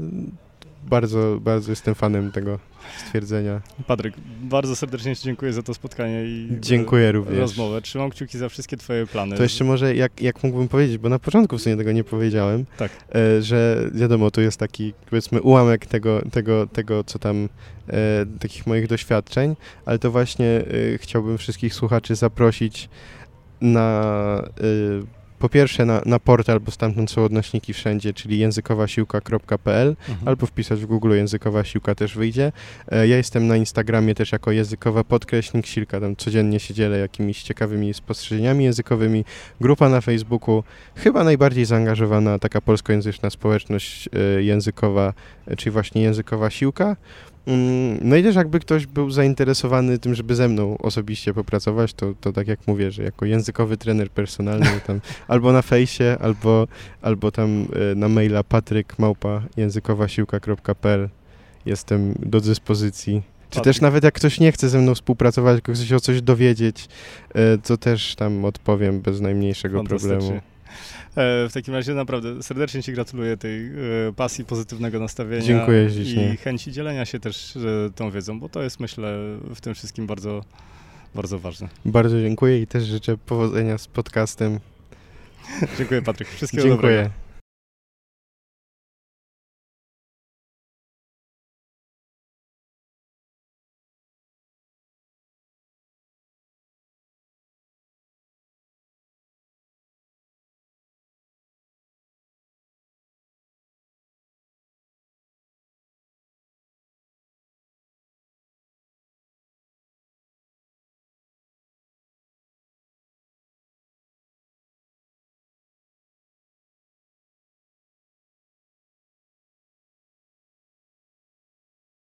bardzo, bardzo jestem fanem tego stwierdzenia. Patryk, bardzo serdecznie Ci dziękuję za to spotkanie i e, Dziękuję również. rozmowę. Trzymam kciuki za wszystkie Twoje plany. To jeszcze może, jak, jak mógłbym powiedzieć, bo na początku w sumie tego nie powiedziałem, Tak. e, że wiadomo, tu jest taki, powiedzmy, ułamek tego, tego, tego co tam, e, takich moich doświadczeń, ale to właśnie chciałbym wszystkich słuchaczy zaprosić na, po pierwsze na, na portal, bo stamtąd są odnośniki wszędzie, czyli językowasiłka.pl Mhm. albo wpisać w Google językowa siłka też wyjdzie. E, Ja jestem na Instagramie też jako językowa podkreśnik silka, tam codziennie się dzielę jakimiś ciekawymi spostrzeżeniami językowymi. Grupa na Facebooku, chyba najbardziej zaangażowana taka polskojęzyczna społeczność e, językowa, e, czyli właśnie językowa siłka. Mm, No i też jakby ktoś był zainteresowany tym, żeby ze mną osobiście popracować, to, to tak jak mówię, że jako językowy trener personalny tam albo na fejsie, albo, albo tam e, na maila patryk małpa językowasiłka.pl jestem do dyspozycji. Czy Patryk. też nawet jak ktoś nie chce ze mną współpracować, tylko chce się o coś dowiedzieć, e, to też tam odpowiem bez najmniejszego problemu. E, W takim razie naprawdę serdecznie Ci gratuluję tej e, pasji, pozytywnego nastawienia Dziękuję ślicznie. i chęci dzielenia się też e, tą wiedzą, bo to jest myślę w tym wszystkim bardzo, bardzo ważne. Bardzo dziękuję i też życzę powodzenia z podcastem. Dziękuję Patryk, wszystkiego dobrego. Dziękuję.